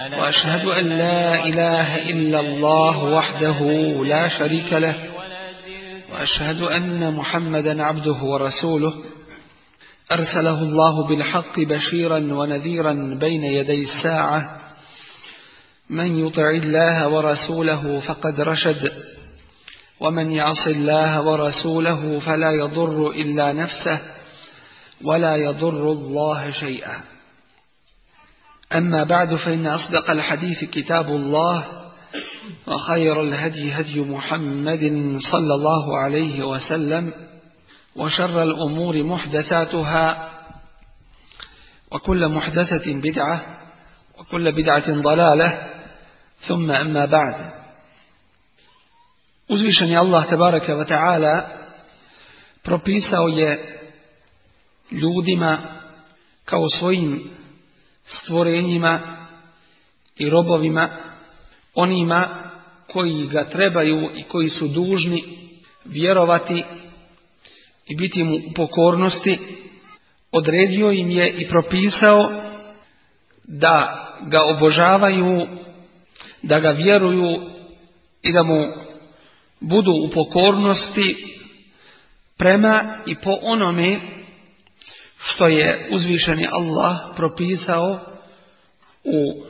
وأشهد أن لا إله إلا الله وحده لا شريك له وأشهد أن محمدا عبده ورسوله أرسله الله بالحق بشيرا ونذيرا بين يدي الساعة من يطع الله ورسوله فقد رشد ومن يعص الله ورسوله فلا يضر إلا نفسه ولا يضر الله شيئا أما بعد فإن أصدق الحديث كتاب الله وخير الهدي هدي محمد صلى الله عليه وسلم وشر الأمور محدثاتها وكل محدثة بدعة وكل بدعة ضلالة ثم أما بعد Uzvišen je Allah tabaraka wa ta'ala propisao je ljudima kao svojim stvorenjima i robovima, onima koji ga trebaju i koji su dužni vjerovati i biti mu u pokornosti, odredio im je i propisao da ga obožavaju, da ga vjeruju i da mu budu u pokornosti prema i po onome što je uzvišeni Allah propisao u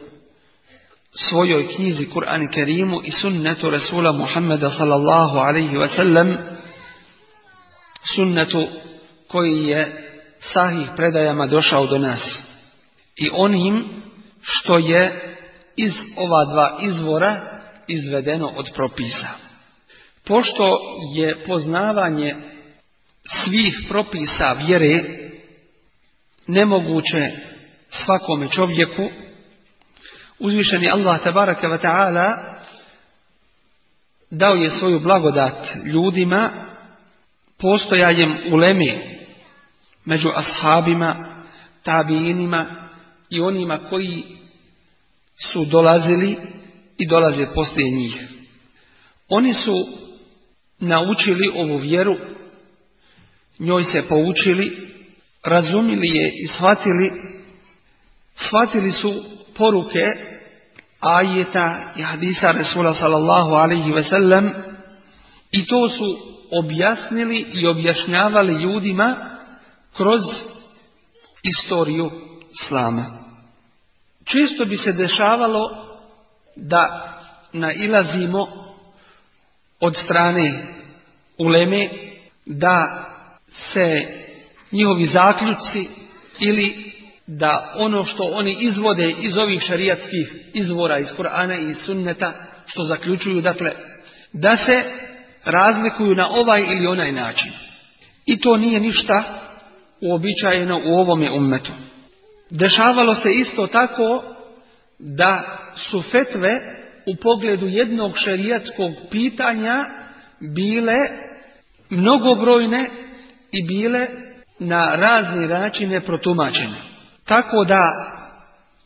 svojoj knjizi Kur'an Kerimu i sunnetu Rasula Muhammeda sallallahu alaihi wasallam sunnetu koji je sahih predajama došao do nas i onim što je iz ova dva izvora izvedeno od propisa. Pošto je poznavanje svih propisa vjere nemoguće svakome čovjeku, uzvišeni Allah tabaraka wa ta'ala dao je svoju blagodat ljudima postojanjem ulemi među ashabima, tabijinima i onima koji su dolazili i dolaze poslije njih. Oni su naučili ovu vjeru, njoj se poučili razumili je i shvatili, shvatili su poruke ajeta i hadisa Resula sallallahu alaihi ve sellem i to su objasnili i objašnjavali ljudima kroz istoriju slama. Često bi se dešavalo da nailazimo od strane uleme da se njihovi zaključci ili da ono što oni izvode iz ovih šarijatskih izvora iz Kur'ana i iz Sunneta što zaključuju dakle da se razlikuju na ovaj ili onaj način. I to nije ništa uobičajeno u ovome ummetu. Dešavalo se isto tako da su fetve u pogledu jednog šerijatskog pitanja bile mnogobrojne i bile na razne račine protumačene. Tako da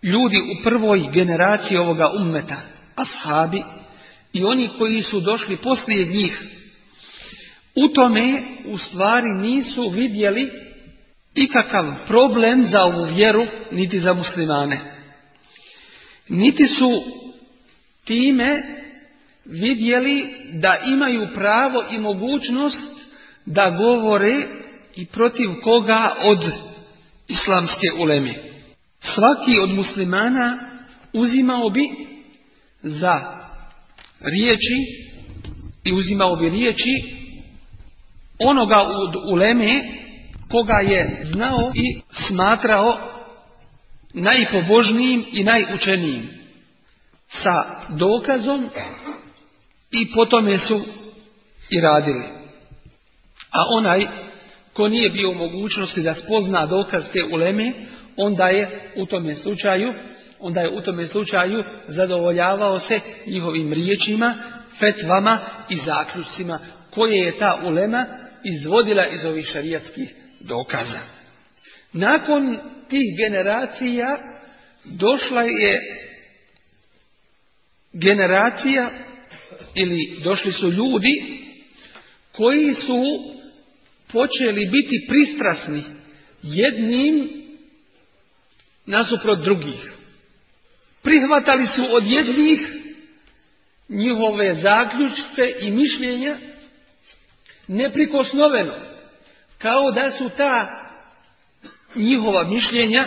ljudi u prvoj generaciji ovoga ummeta, ashabi, i oni koji su došli poslije njih, u tome u stvari nisu vidjeli ikakav problem za ovu vjeru, niti za muslimane. Niti su time vidjeli da imaju pravo i mogućnost da govore i protiv koga od islamske ulemi. Svaki od muslimana uzimao bi za riječi i uzimao bi riječi onoga od uleme koga je znao i smatrao najpobožnijim i najučenijim sa dokazom i po tome su i radili. A onaj ko nije bio u mogućnosti da spozna dokaz te uleme, onda je u tom slučaju onda je u tom slučaju zadovoljavao se njihovim riječima, fetvama i zaključcima koje je ta ulema izvodila iz ovih šarijatskih dokaza. Nakon tih generacija došla je generacija ili došli su ljudi koji su počeli biti pristrasni jednim nasuprot drugih. Prihvatali su od jednih njihove zaključke i mišljenja neprikosnoveno. Kao da su ta njihova mišljenja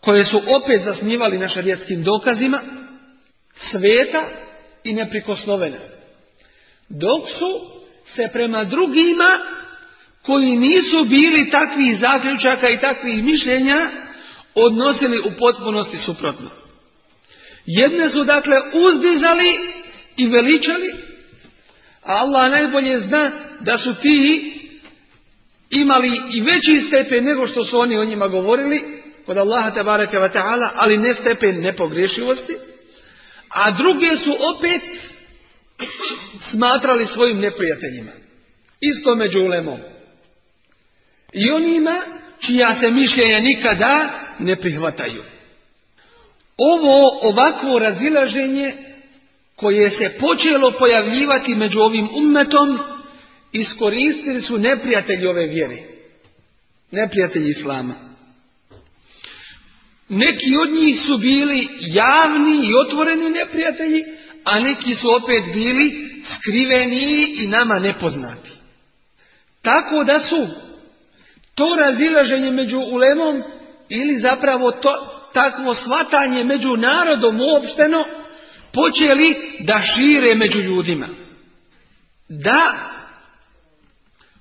koje su opet zasnivali na šarijetskim dokazima sveta i neprikosnovena. Dok su se prema drugima koji nisu bili takvih zaključaka i takvih mišljenja odnosili u potpunosti suprotno. Jedne su dakle uzdizali i veličali, a Allah najbolje zna da su ti imali i veći stepen nego što su oni o njima govorili kod Allaha tabaraka wa ta'ala, ali ne stepen nepogrešivosti, a druge su opet smatrali svojim neprijateljima. Isto među ulemom. I onima čija se mišljenja nikada ne prihvataju. Ovo ovakvo razilaženje koje se počelo pojavljivati među ovim ummetom iskoristili su neprijatelji ove vjere. Neprijatelji Islama. Neki od njih su bili javni i otvoreni neprijatelji, a neki su opet bili skriveni i nama nepoznati. Tako da su to razilaženje među ulemom ili zapravo to, takvo shvatanje među narodom uopšteno počeli da šire među ljudima. Da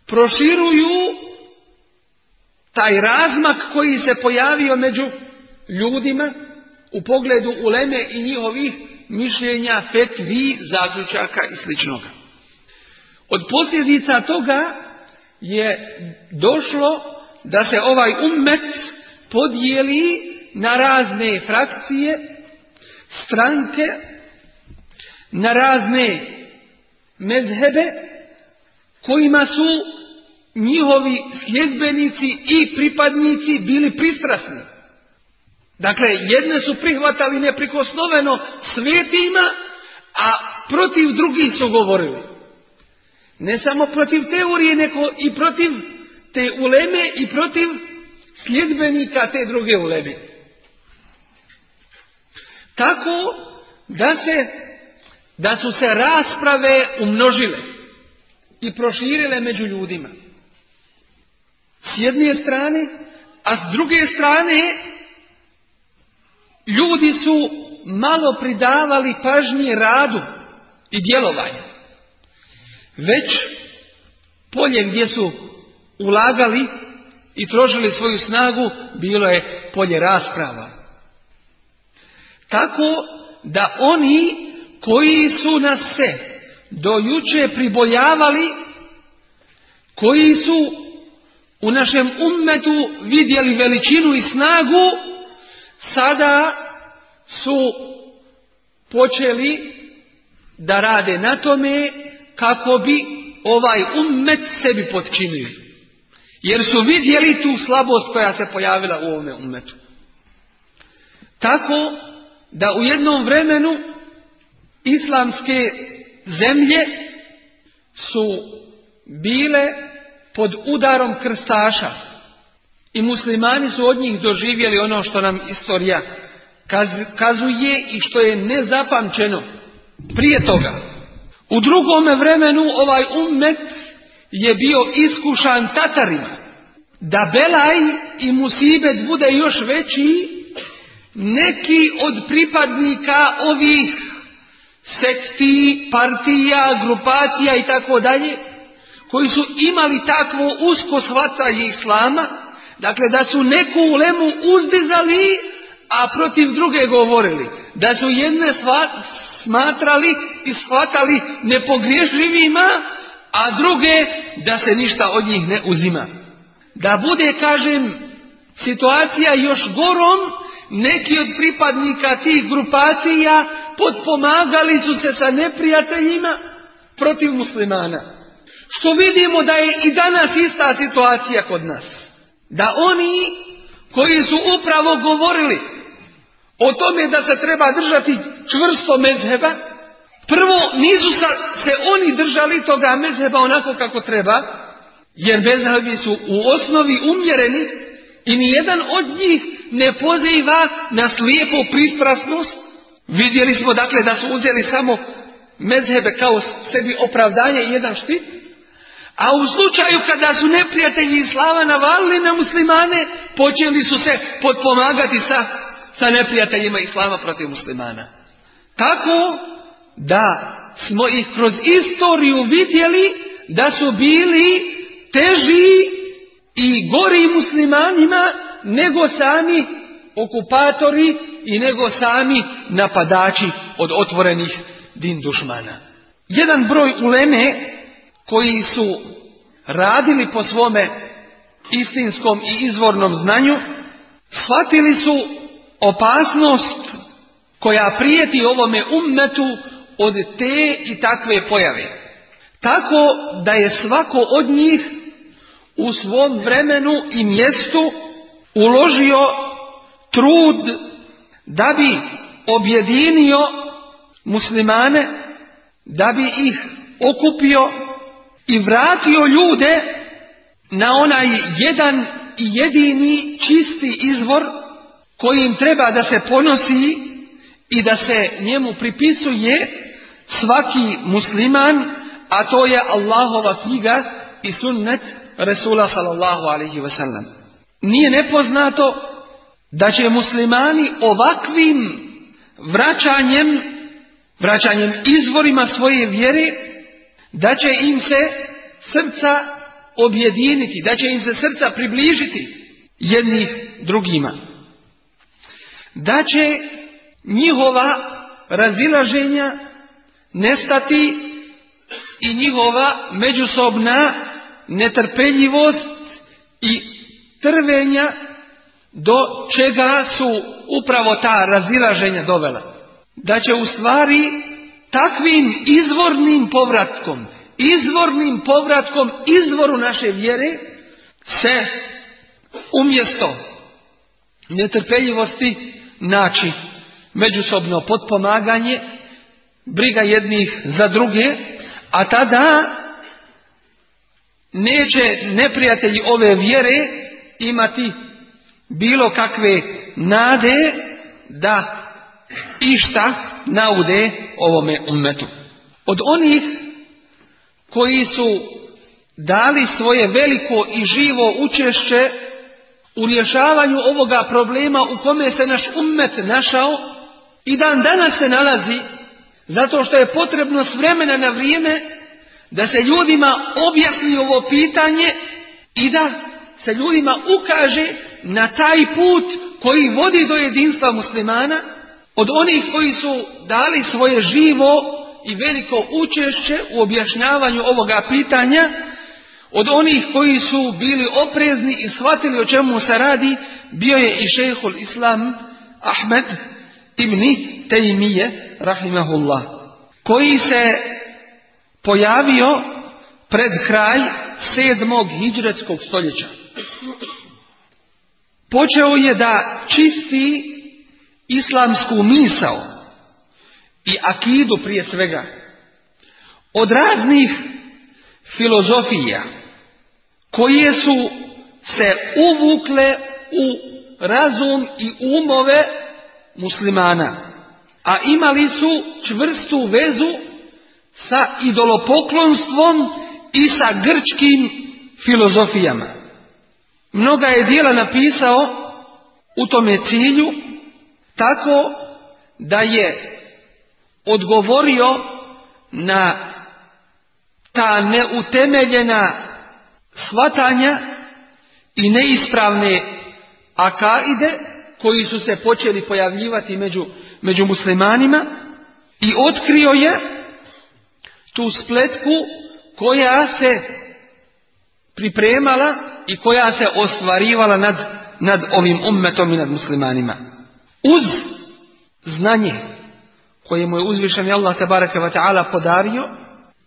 proširuju taj razmak koji se pojavio među ljudima u pogledu uleme i njihovih mišljenja, fetvi, zaključaka i sličnoga. Od posljedica toga je došlo da se ovaj ummet podijeli na razne frakcije, stranke, na razne mezhebe kojima su njihovi sljedbenici i pripadnici bili pristrasni. Dakle, jedne su prihvatali neprikosnoveno svetima, a protiv drugih su govorili. Ne samo protiv teorije, nego i protiv te uleme i protiv sljedbenika te druge uleme. Tako da se da su se rasprave umnožile i proširile među ljudima. S jedne strane, a s druge strane Ljudi su malo pridavali pažnje radu i djelovanju. Već polje gdje su ulagali i trošili svoju snagu bilo je polje rasprava. Tako da oni koji su nas se do priboljavali, pribojavali, koji su u našem ummetu vidjeli veličinu i snagu, sada su počeli da rade na tome kako bi ovaj ummet sebi potčinili. Jer su vidjeli tu slabost koja se pojavila u ovome ummetu. Tako da u jednom vremenu islamske zemlje su bile pod udarom krstaša i muslimani su od njih doživjeli ono što nam istorija kazuje i što je nezapamćeno prije toga. U drugome vremenu ovaj ummet je bio iskušan Tatarima. Da Belaj i Musibet bude još veći, neki od pripadnika ovih sekti, partija, grupacija i tako dalje, koji su imali takvo usko shvatanje Islama, Dakle, da su neku ulemu uzdizali, a protiv druge govorili. Da su jedne smatrali i shvatali nepogriješljivima, a druge da se ništa od njih ne uzima. Da bude, kažem, situacija još gorom, neki od pripadnika tih grupacija potpomagali su se sa neprijateljima protiv muslimana. Što vidimo da je i danas ista situacija kod nas da oni koji su upravo govorili o tome da se treba držati čvrsto mezheba, prvo nisu se oni držali toga mezheba onako kako treba, jer mezhebi su u osnovi umjereni i ni jedan od njih ne poziva na slijepu pristrasnost. Vidjeli smo dakle da su uzeli samo mezhebe kao sebi opravdanje i jedan štit, a u slučaju kada su neprijatelji Islama navalili na muslimane, počeli su se potpomagati sa, sa neprijateljima Islama protiv muslimana. Tako da smo ih kroz istoriju vidjeli da su bili teži i gori muslimanima nego sami okupatori i nego sami napadači od otvorenih din dušmana. Jedan broj uleme koji su radili po svome istinskom i izvornom znanju, shvatili su opasnost koja prijeti ovome ummetu od te i takve pojave. Tako da je svako od njih u svom vremenu i mjestu uložio trud da bi objedinio muslimane, da bi ih okupio i vratio ljude na onaj jedan i jedini čisti izvor koji im treba da se ponosi i da se njemu pripisuje svaki musliman, a to je Allahova knjiga i sunnet Resula sallallahu alaihi wasallam. Nije nepoznato da će muslimani ovakvim vraćanjem, vraćanjem izvorima svoje vjere da će im se srca objediniti, da će im se srca približiti jednih drugima. Da će njihova razilaženja nestati i njihova međusobna netrpeljivost i trvenja do čega su upravo ta razilaženja dovela. Da će u stvari takvim izvornim povratkom, izvornim povratkom izvoru naše vjere se umjesto netrpeljivosti naći međusobno potpomaganje, briga jednih za druge, a tada neće neprijatelji ove vjere imati bilo kakve nade da išta naude ovome umetu. Od onih koji su dali svoje veliko i živo učešće u rješavanju ovoga problema u kome se naš umet našao i dan danas se nalazi zato što je potrebno s vremena na vrijeme da se ljudima objasni ovo pitanje i da se ljudima ukaže na taj put koji vodi do jedinstva muslimana od onih koji su dali svoje živo i veliko učešće u objašnjavanju ovoga pitanja, od onih koji su bili oprezni i shvatili o čemu se radi, bio je i šejhul islam Ahmed ibn Tejmije, rahimahullah, koji se pojavio pred kraj sedmog hijđretskog stoljeća. Počeo je da čisti islamsku misao i akidu prije svega od raznih filozofija koje su se uvukle u razum i umove muslimana, a imali su čvrstu vezu sa idolopoklonstvom i sa grčkim filozofijama. Mnoga je dijela napisao u tome cilju tako da je odgovorio na ta neutemeljena shvatanja i neispravne akaide koji su se počeli pojavljivati među, među muslimanima i otkrio je tu spletku koja se pripremala i koja se ostvarivala nad, nad ovim ummetom i nad muslimanima uz znanje koje mu je uzvišen Allah tabaraka wa ta'ala podario,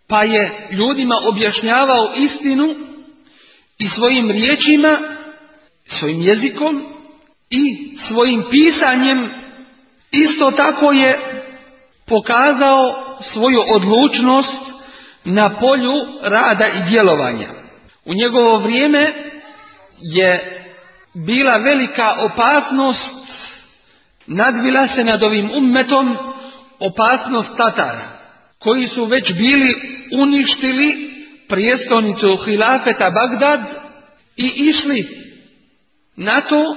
pa je ljudima objašnjavao istinu i svojim riječima, svojim jezikom i svojim pisanjem isto tako je pokazao svoju odlučnost na polju rada i djelovanja. U njegovo vrijeme je bila velika opasnost nadvila se nad ovim ummetom opasnost Tatara, koji su već bili uništili prijestolnicu Hilafeta Bagdad i išli na to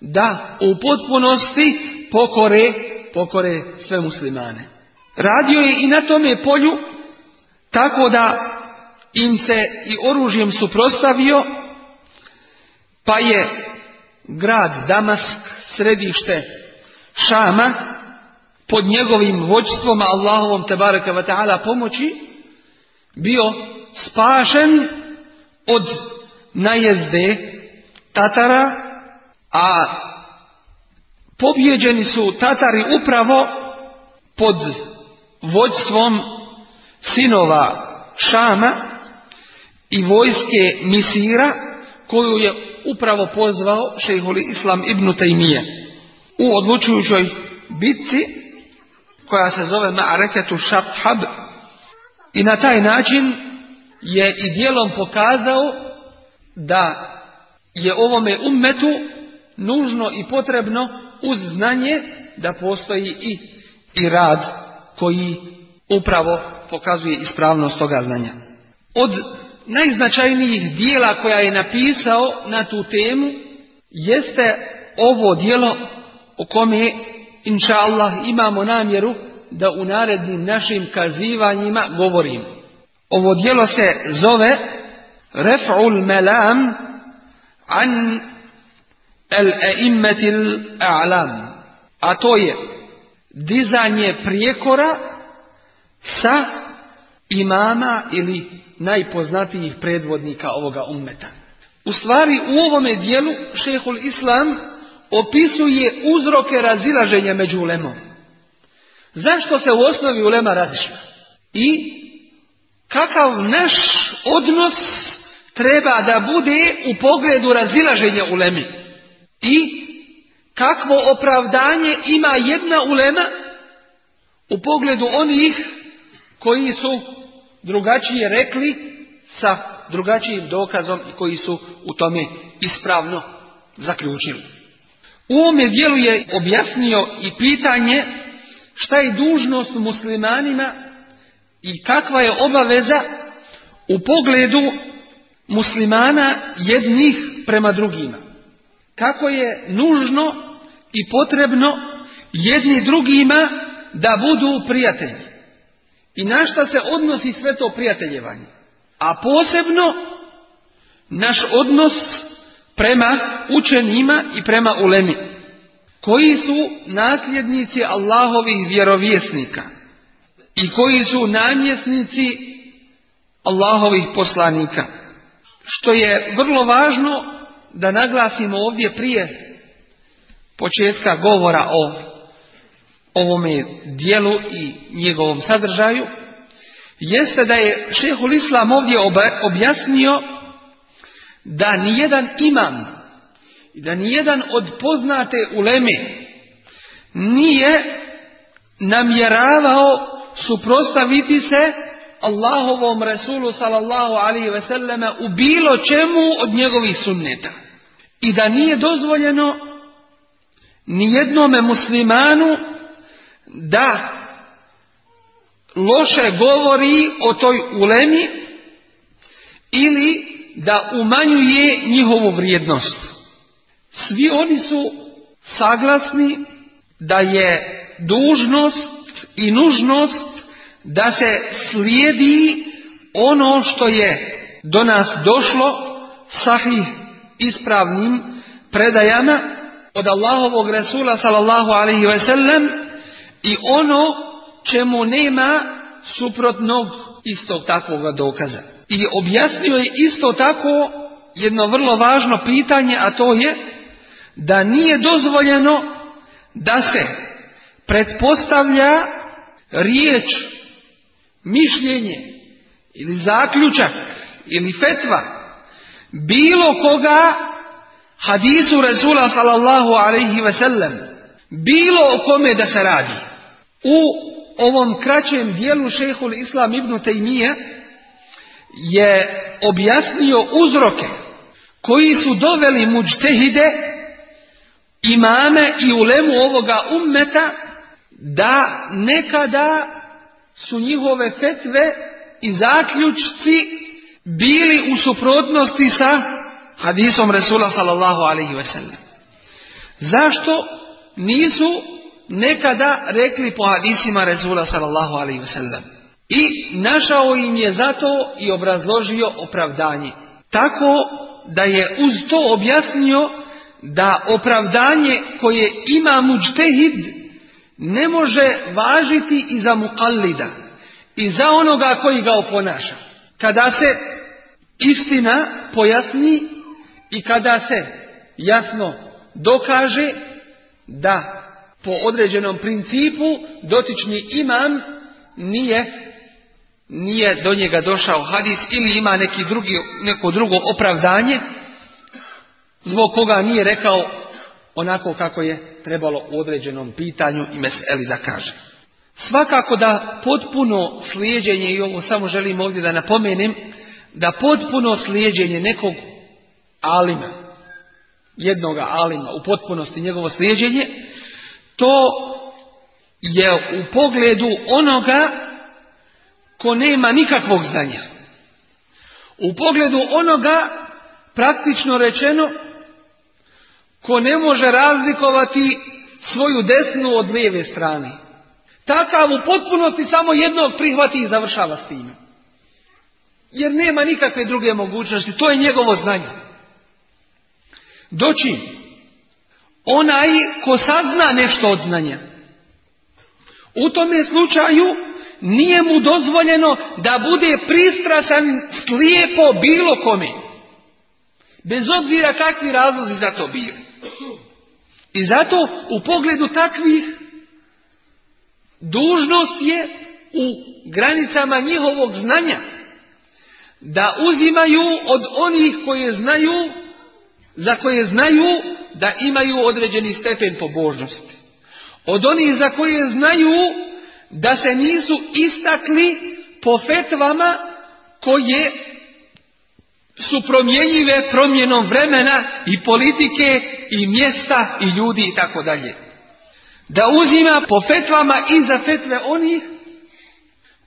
da u potpunosti pokore, pokore sve muslimane. Radio je i na tome polju tako da im se i oružjem suprostavio, pa je grad Damask, središte Šama pod njegovim vođstvom Allahovom tebareka ve taala pomoći bio spašen od najezde Tatara a pobjeđeni su Tatari upravo pod vođstvom sinova Šama i vojske Misira koju je upravo pozvao šejhul Islam Ibn tajmije u odlučujućoj bitci koja se zove Ma'areketu Shathab i na taj način je i dijelom pokazao da je ovome ummetu nužno i potrebno uz znanje da postoji i, i rad koji upravo pokazuje ispravnost toga znanja. Od najznačajnijih dijela koja je napisao na tu temu jeste ovo dijelo o kome, inša Allah, imamo namjeru da u narednim našim kazivanjima govorim. Ovo djelo se zove Ref'ul melam an el eimmetil a'lam. A to je dizanje prijekora sa imama ili najpoznatijih predvodnika ovoga ummeta. U stvari u ovome dijelu šehul Islam opisuje uzroke razilaženja među ulemom. Zašto se u osnovi ulema razišla? I kakav naš odnos treba da bude u pogledu razilaženja ulemi? I kakvo opravdanje ima jedna ulema u pogledu onih koji su drugačije rekli sa drugačijim dokazom i koji su u tome ispravno zaključili. U ovome dijelu je objasnio i pitanje šta je dužnost muslimanima i kakva je obaveza u pogledu muslimana jednih prema drugima. Kako je nužno i potrebno jedni drugima da budu prijatelji. I na šta se odnosi sve to prijateljevanje. A posebno naš odnos prema učenima i prema ulemi koji su nasljednici Allahovih vjerovjesnika i koji su namjesnici Allahovih poslanika. Što je vrlo važno da naglasimo ovdje prije početka govora o ovome dijelu i njegovom sadržaju, jeste da je šehol Islam ovdje objasnio da nijedan imam i da nijedan od poznate ulemi nije namjeravao suprostaviti se Allahovom Resulu sallallahu alaihi ve selleme u bilo čemu od njegovih sunneta. I da nije dozvoljeno nijednome muslimanu da loše govori o toj ulemi ili da umanjuje njihovu vrijednost. Svi oni su saglasni da je dužnost i nužnost da se slijedi ono što je do nas došlo sahih ispravnim predajama od Allahovog Resula sallallahu alaihi ve sellem i ono čemu nema suprotnog istog takvog dokaza. I objasnio je isto tako jedno vrlo važno pitanje, a to je da nije dozvoljeno da se pretpostavlja riječ, mišljenje ili zaključak ili fetva bilo koga hadisu Rasula sallallahu alaihi ve sellem bilo o kome da se radi. U ovom kraćem dijelu šehul Islam ibn Taymiyyah je objasnio uzroke koji su doveli muđtehide, imame i ulemu ovoga ummeta da nekada su njihove fetve i zaključci bili u suprotnosti sa hadisom Resula sallallahu alaihi sellem. Zašto nisu nekada rekli po hadisima Resula sallallahu alaihi sellem? I našao im je zato i obrazložio opravdanje. Tako da je uz to objasnio da opravdanje koje ima mučtehid ne može važiti i za muqallida i za onoga koji ga oponaša. Kada se istina pojasni i kada se jasno dokaže da po određenom principu dotični imam nije nije do njega došao hadis ili ima neki drugi, neko drugo opravdanje zbog koga nije rekao onako kako je trebalo u određenom pitanju i meseli da kaže. Svakako da potpuno slijeđenje, i ovo samo želim ovdje da napomenem, da potpuno slijeđenje nekog alima, jednoga alima, u potpunosti njegovo slijeđenje, to je u pogledu onoga ko nema nikakvog znanja. U pogledu onoga, praktično rečeno, ko ne može razlikovati svoju desnu od lijeve strane. Takav u potpunosti samo jednog prihvati i završava s time. Jer nema nikakve druge mogućnosti. To je njegovo znanje. Doći onaj ko sazna nešto od znanja. U tome slučaju nije mu dozvoljeno da bude pristrasan slijepo bilo kome. Bez obzira kakvi razlozi za to bili. I zato u pogledu takvih dužnost je u granicama njihovog znanja da uzimaju od onih koje znaju, za koje znaju da imaju određeni stepen pobožnosti. Od onih za koje znaju da se nisu istakli po fetvama koje su promjenjive promjenom vremena i politike i mjesta i ljudi i tako dalje. Da uzima po fetvama i za fetve onih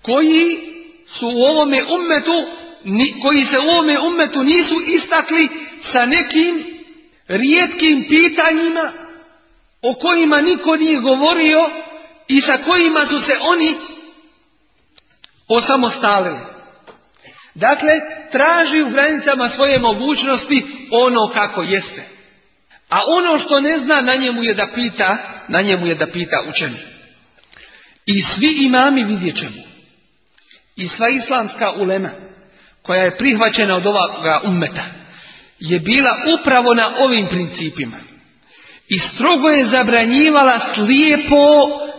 koji su u ovome umetu, koji se u ovome umetu nisu istakli sa nekim rijetkim pitanjima o kojima niko nije govorio i sa kojima su se oni osamostalili. Dakle, traži u granicama svoje mogućnosti ono kako jeste. A ono što ne zna, na njemu je da pita, na njemu je da pita učeni. I svi imami vidjet ćemo. I sva islamska ulema, koja je prihvaćena od ovoga ummeta, je bila upravo na ovim principima. I strogo je zabranjivala slijepo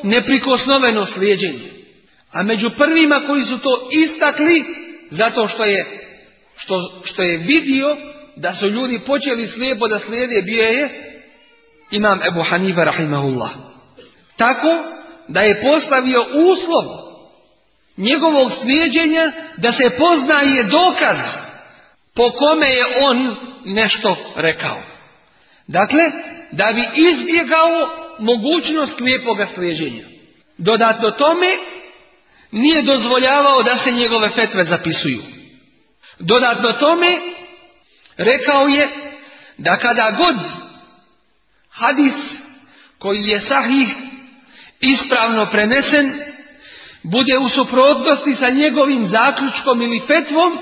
neprikosnoveno slijedjenje. A među prvima koji su to istakli, zato što je, što, što je vidio da su ljudi počeli slijepo da slijede, bio je imam Ebu Hanifa rahimahullah. Tako da je postavio uslov njegovog slijedjenja da se poznaje dokaz po kome je on nešto rekao. Dakle, da bi izbjegao mogućnost lijepoga sliježenja. Dodatno tome, nije dozvoljavao da se njegove fetve zapisuju. Dodatno tome, rekao je da kada god hadis koji je sahih ispravno prenesen, bude u suprotnosti sa njegovim zaključkom ili fetvom,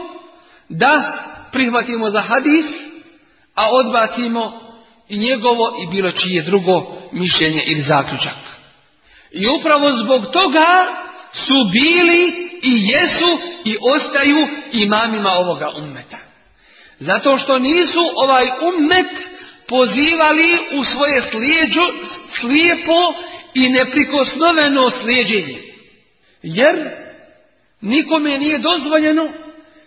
da prihvatimo za hadis, a odbacimo i njegovo i bilo čije drugo mišljenje ili zaključak. I upravo zbog toga su bili i jesu i ostaju imamima ovoga ummeta. Zato što nisu ovaj ummet pozivali u svoje slijeđu, slijepo i neprikosnoveno slijedženje. Jer nikome nije dozvoljeno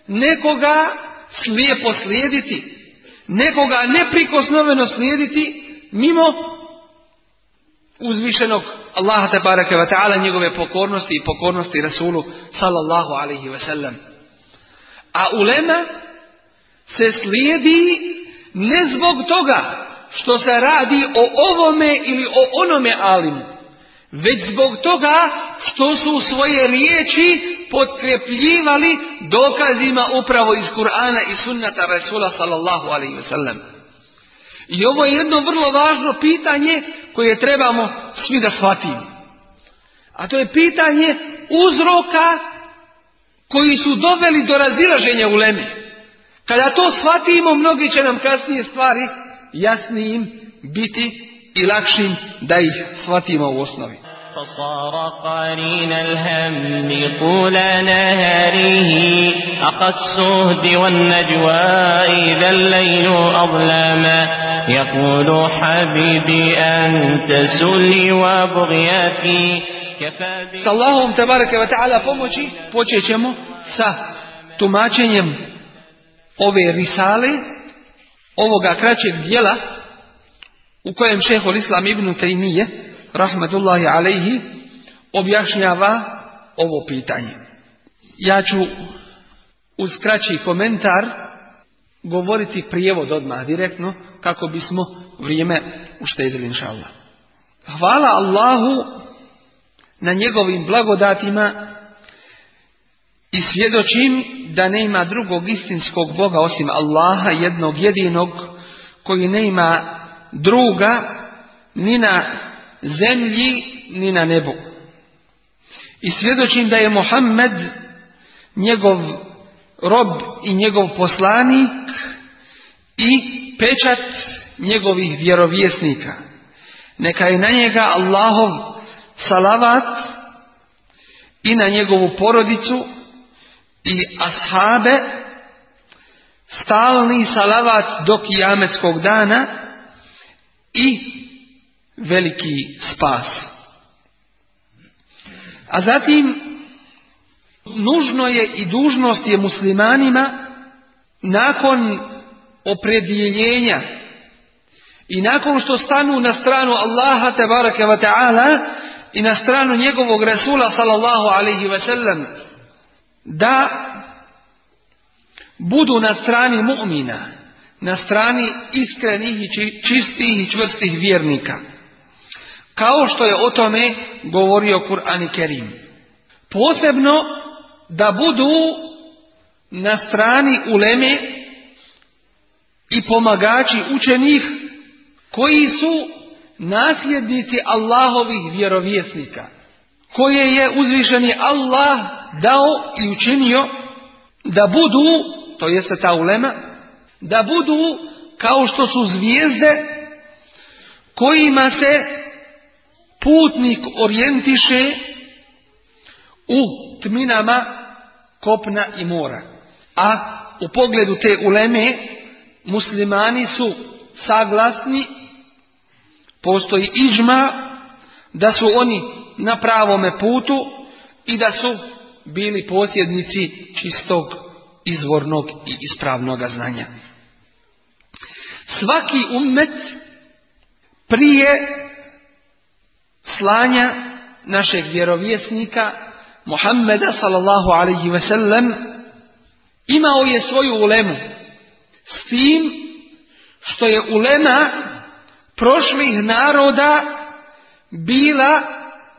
nekoga slijepo slijediti nekoga neprikosnoveno slijediti mimo uzvišenog Allaha te bareke ve taala njegove pokornosti i pokornosti Rasulu sallallahu alejhi ve sellem. A ulema se slijedi ne zbog toga što se radi o ovome ili o onome alimu, već zbog toga što su svoje riječi potkrepljivali dokazima upravo iz Kur'ana i sunnata Rasula sallallahu alaihi wasallam. I ovo je jedno vrlo važno pitanje koje trebamo svi da shvatimo. A to je pitanje uzroka koji su doveli do razilaženja u leme. Kada to shvatimo, mnogi će nam kasnije stvari jasnijim biti i lakšim da ih shvatimo u osnovi. فصار قرين الهم طول نهاره أقص الصهد والنجوى إذا الليل أظلاما يقول حبيبي أنت سلي وبغياتي كفى صلى اللهم تبارك وتعالى pomoći počećemo sa tumačenjem ove risale ovoga kraćeg djela u kojem šehol Islam ibn Taymiye rahmetullahi alaihi, objašnjava ovo pitanje. Ja ću uz kraći komentar govoriti prijevod odmah direktno kako bismo vrijeme uštedili Allah. Hvala Allahu na njegovim blagodatima i svjedočim da ne ima drugog istinskog Boga osim Allaha jednog jedinog koji ne ima druga ni na zemlji ni na nebu. I svjedočim da je Mohamed njegov rob i njegov poslanik i pečat njegovih vjerovjesnika. Neka je na njega Allahov salavat i na njegovu porodicu i ashabe stalni salavat do kijametskog dana i veliki spas. A zatim, nužno je i dužnost je muslimanima nakon opredjeljenja i nakon što stanu na stranu Allaha tabaraka wa ta'ala i na stranu njegovog Rasula sallallahu alaihi wa da budu na strani mu'mina na strani iskrenih i čistih i čvrstih vjernika. Kao što je o tome govorio Kur'an i Kerim. Posebno da budu na strani uleme i pomagači učenih koji su nasljednici Allahovih vjerovjesnika koje je uzvišeni Allah dao i učinio da budu, to jeste ta ulema, da budu kao što su zvijezde kojima se putnik orijentiše u tminama kopna i mora. A u pogledu te uleme muslimani su saglasni, postoji ižma da su oni na pravome putu i da su bili posjednici čistog izvornog i ispravnog znanja. Svaki ummet prije slanja našeg vjerovjesnika Muhammeda sallallahu alaihi ve sellem imao je svoju ulemu s tim što je ulema prošlih naroda bila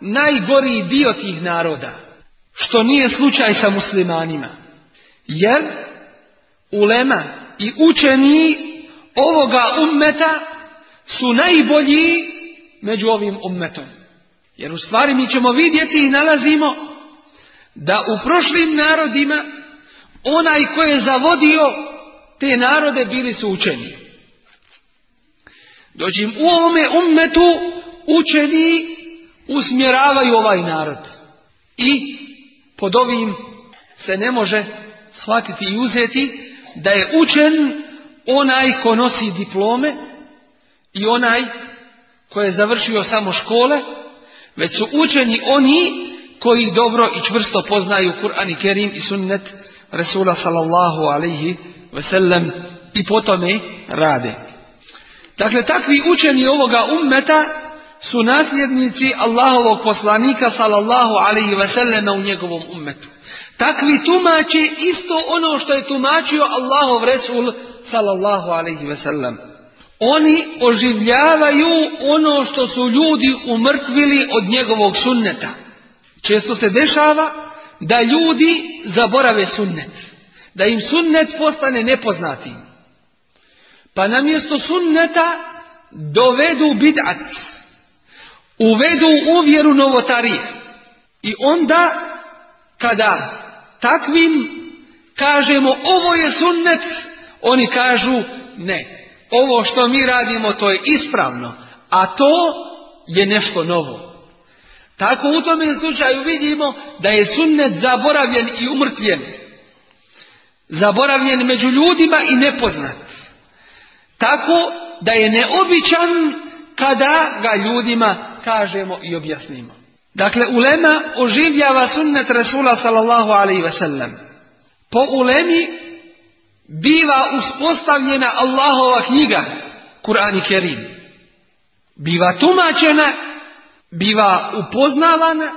najgori dio tih naroda što nije slučaj sa muslimanima jer ulema i učeni ovoga ummeta su najbolji među ovim ummetom. Jer u stvari mi ćemo vidjeti i nalazimo da u prošlim narodima onaj ko je zavodio te narode bili su učeni. Dođim u ovome ummetu učeni usmjeravaju ovaj narod. I pod ovim se ne može shvatiti i uzeti da je učen onaj ko nosi diplome i onaj ko je završio samo škole, već su učeni oni koji dobro i čvrsto poznaju Kur'an i Kerim i sunnet Resula sallallahu alaihi veselem i po rade. Dakle, takvi učeni ovoga ummeta su nasljednici Allahovog poslanika sallallahu alaihi veselema u njegovom ummetu. Takvi tumače isto ono što je tumačio Allahov Resul sallallahu alaihi ve sellem. Oni oživljavaju ono što su ljudi umrtvili od njegovog sunneta. Često se dešava da ljudi zaborave sunnet. Da im sunnet postane nepoznatim. Pa namjesto sunneta dovedu bid'at. Uvedu u vjeru novotarije. I onda kada takvim kažemo ovo je sunnet, oni kažu ne, ovo što mi radimo to je ispravno, a to je nešto novo. Tako u tome slučaju vidimo da je sunnet zaboravljen i umrtvjen. Zaboravljen među ljudima i nepoznat. Tako da je neobičan kada ga ljudima kažemo i objasnimo. Dakle, ulema oživljava sunnet Rasula sallallahu alaihi wasallam. Po ulemi biva uspostavljena Allahova knjiga, Kur'an i Kerim. Biva tumačena, biva upoznavana,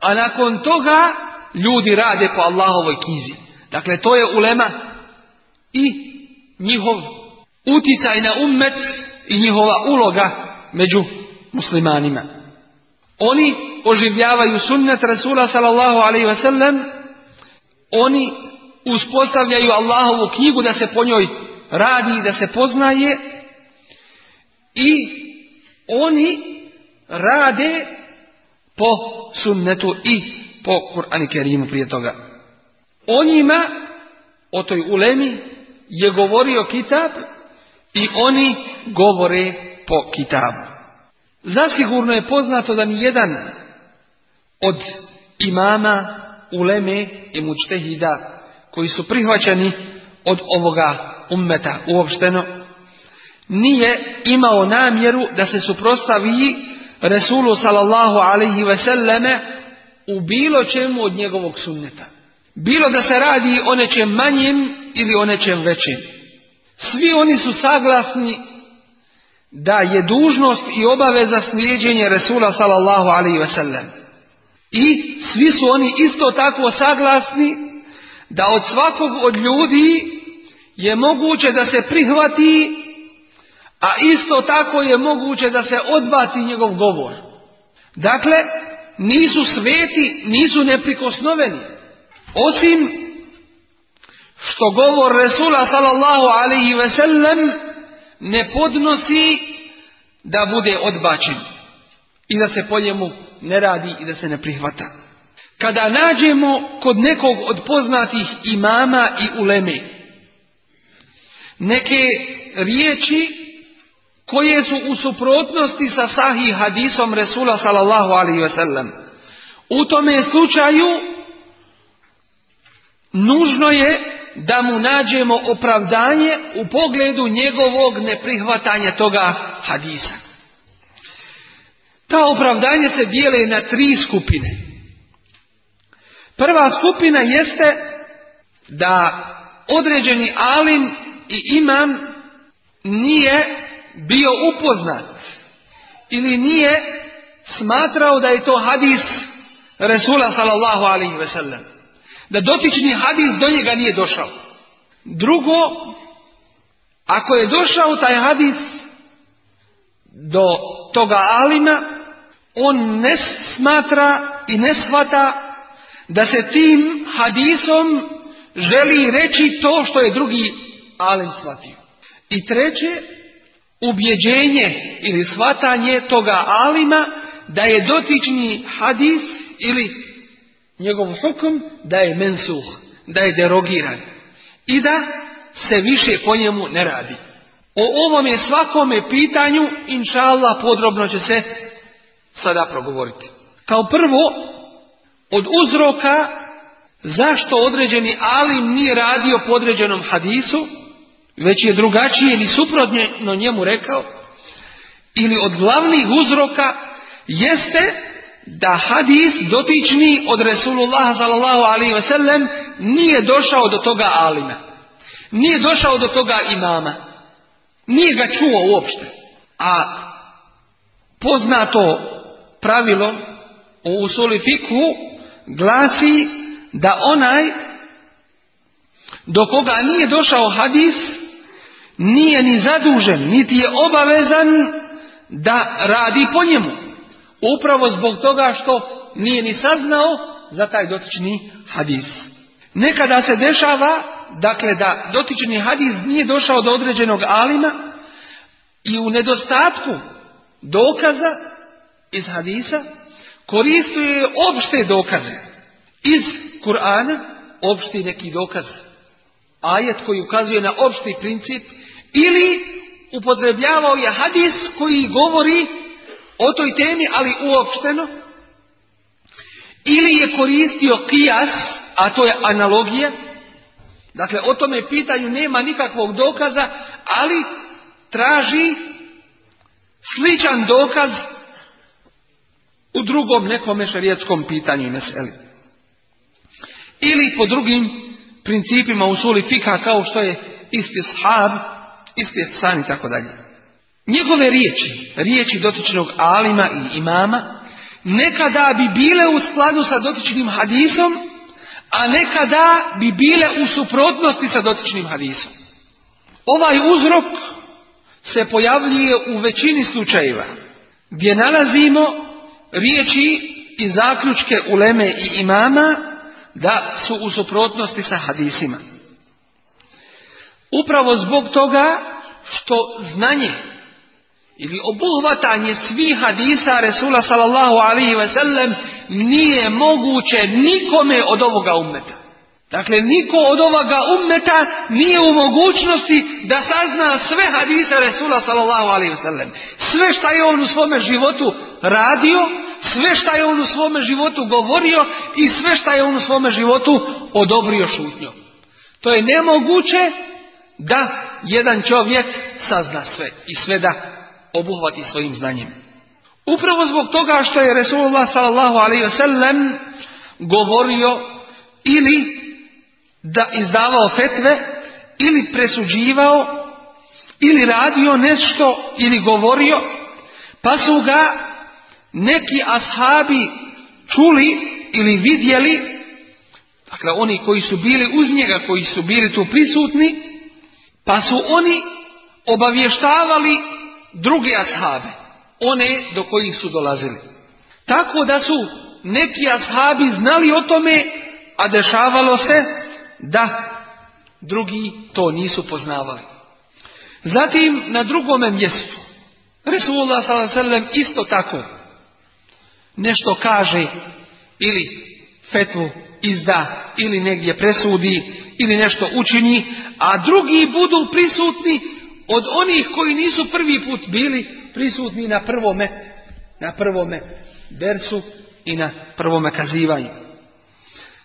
a nakon toga ljudi rade po Allahovoj knjizi. Dakle, to je ulema i njihov uticaj na ummet i njihova uloga među muslimanima. Oni oživljavaju sunnet Rasula sallallahu alaihi wasallam, oni uspostavljaju Allahovu knjigu da se po njoj radi i da se poznaje i oni rade po sunnetu i po Kur'ani Kerimu prije toga. njima o toj ulemi je govorio kitab i oni govore po kitabu. Zasigurno je poznato da ni jedan od imama uleme i mučtehida koji su prihvaćeni od ovoga ummeta uopšteno, nije imao namjeru da se suprostavi Resulu sallallahu alaihi selleme u bilo čemu od njegovog sunneta. Bilo da se radi o nečem manjim ili o nečem većim. Svi oni su saglasni da je dužnost i obaveza slijedjenje Resula sallallahu alaihi selleme. I svi su oni isto tako saglasni da od svakog od ljudi je moguće da se prihvati, a isto tako je moguće da se odbaci njegov govor. Dakle, nisu sveti, nisu neprikosnoveni. Osim što govor Resula sallallahu alaihi ve sellem ne podnosi da bude odbačen i da se po njemu ne radi i da se ne prihvata. Kada nađemo kod nekog od poznatih imama i uleme neke riječi koje su u suprotnosti sa sahih hadisom Resula sallallahu alaihi sellem. U tome slučaju nužno je da mu nađemo opravdanje u pogledu njegovog neprihvatanja toga hadisa. Ta opravdanje se dijele na tri skupine. Prva skupina jeste da određeni alim i imam nije bio upoznat ili nije smatrao da je to hadis Resula sallallahu alaihi ve sellem. Da dotični hadis do njega nije došao. Drugo, ako je došao taj hadis do toga alima, on ne smatra i ne shvata da se tim hadisom želi reći to što je drugi alim shvatio. I treće, ubjeđenje ili shvatanje toga alima da je dotični hadis ili njegov hukum da je mensuh, da je derogiran i da se više po njemu ne radi. O ovome svakome pitanju, inša Allah, podrobno će se sada progovoriti. Kao prvo, od uzroka zašto određeni alim nije radio po određenom hadisu, već je drugačije ili suprotno njemu rekao, ili od glavnih uzroka jeste da hadis dotični od Resulullah sallallahu alaihi sellem nije došao do toga alima. Nije došao do toga imama. Nije ga čuo uopšte. A poznato pravilo u solifiku glasi da onaj do koga nije došao hadis nije ni zadužen, niti je obavezan da radi po njemu. Upravo zbog toga što nije ni saznao za taj dotični hadis. Nekada se dešava, dakle, da dotični hadis nije došao do određenog alima i u nedostatku dokaza iz hadisa Koristio je opšte dokaze iz Kur'ana, opšti neki dokaz, ajet koji ukazuje na opšti princip, ili upotrebljavao je hadis koji govori o toj temi, ali uopšteno, ili je koristio kijas, a to je analogija, dakle o tome pitanju nema nikakvog dokaza, ali traži sličan dokaz u drugom nekom šarijetskom pitanju i Ili po drugim principima usuli fika kao što je isti san i tako dalje. Njegove riječi, riječi dotičnog alima i imama, nekada bi bile u skladu sa dotičnim hadisom, a nekada bi bile u suprotnosti sa dotičnim hadisom. Ovaj uzrok se pojavljuje u većini slučajeva gdje nalazimo riječi i zaključke uleme i imama da su u suprotnosti sa hadisima. Upravo zbog toga što znanje ili obuhvatanje svih hadisa Resula sallallahu alaihi ve nije moguće nikome od ovoga umeta. Dakle, niko od ovoga ummeta nije u mogućnosti da sazna sve hadise Resula sallallahu alaihi sallam. Sve šta je on u svome životu radio, sve šta je on u svome životu govorio i sve šta je on u svome životu odobrio šutnjom. To je nemoguće da jedan čovjek sazna sve i sve da obuhvati svojim znanjem. Upravo zbog toga što je Resulullah sallallahu alaihi govorio ili da izdavao fetve ili presuđivao ili radio nešto ili govorio pa su ga neki ashabi čuli ili vidjeli dakle oni koji su bili uz njega koji su bili tu prisutni pa su oni obavještavali druge ashabe one do kojih su dolazili tako da su neki ashabi znali o tome a dešavalo se da drugi to nisu poznavali. Zatim na drugome mjestu Resulullah sellem isto tako nešto kaže ili fetvu izda ili negdje presudi ili nešto učini, a drugi budu prisutni od onih koji nisu prvi put bili prisutni na prvome, na prvome dersu i na prvome kazivanju.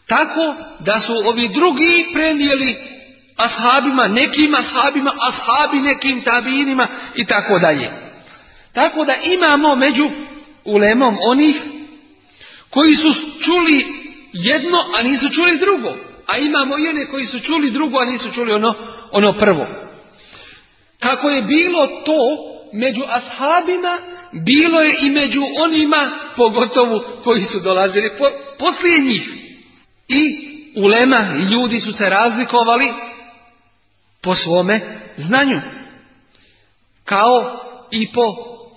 Tako da su ovi drugi prenijeli ashabima, nekim ashabima, ashabi nekim tabinima i tako dalje. Tako da imamo među ulemom onih koji su čuli jedno, a nisu čuli drugo. A imamo i one koji su čuli drugo, a nisu čuli ono, ono prvo. Kako je bilo to među ashabima, bilo je i među onima, pogotovo koji su dolazili po, poslije njih. I ulema i ljudi su se razlikovali po svome znanju. Kao i po,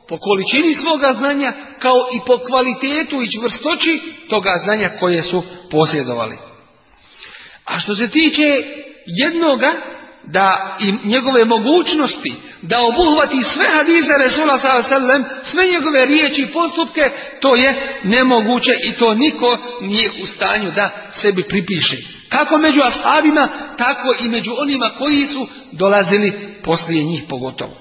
po količini svoga znanja, kao i po kvalitetu i čvrstoći toga znanja koje su posjedovali. A što se tiče jednoga da i njegove mogućnosti da obuhvati sve hadise Resula sallam, sve njegove riječi i postupke, to je nemoguće i to niko nije u stanju da sebi pripiše. Kako među ashabima, tako i među onima koji su dolazili poslije njih pogotovo.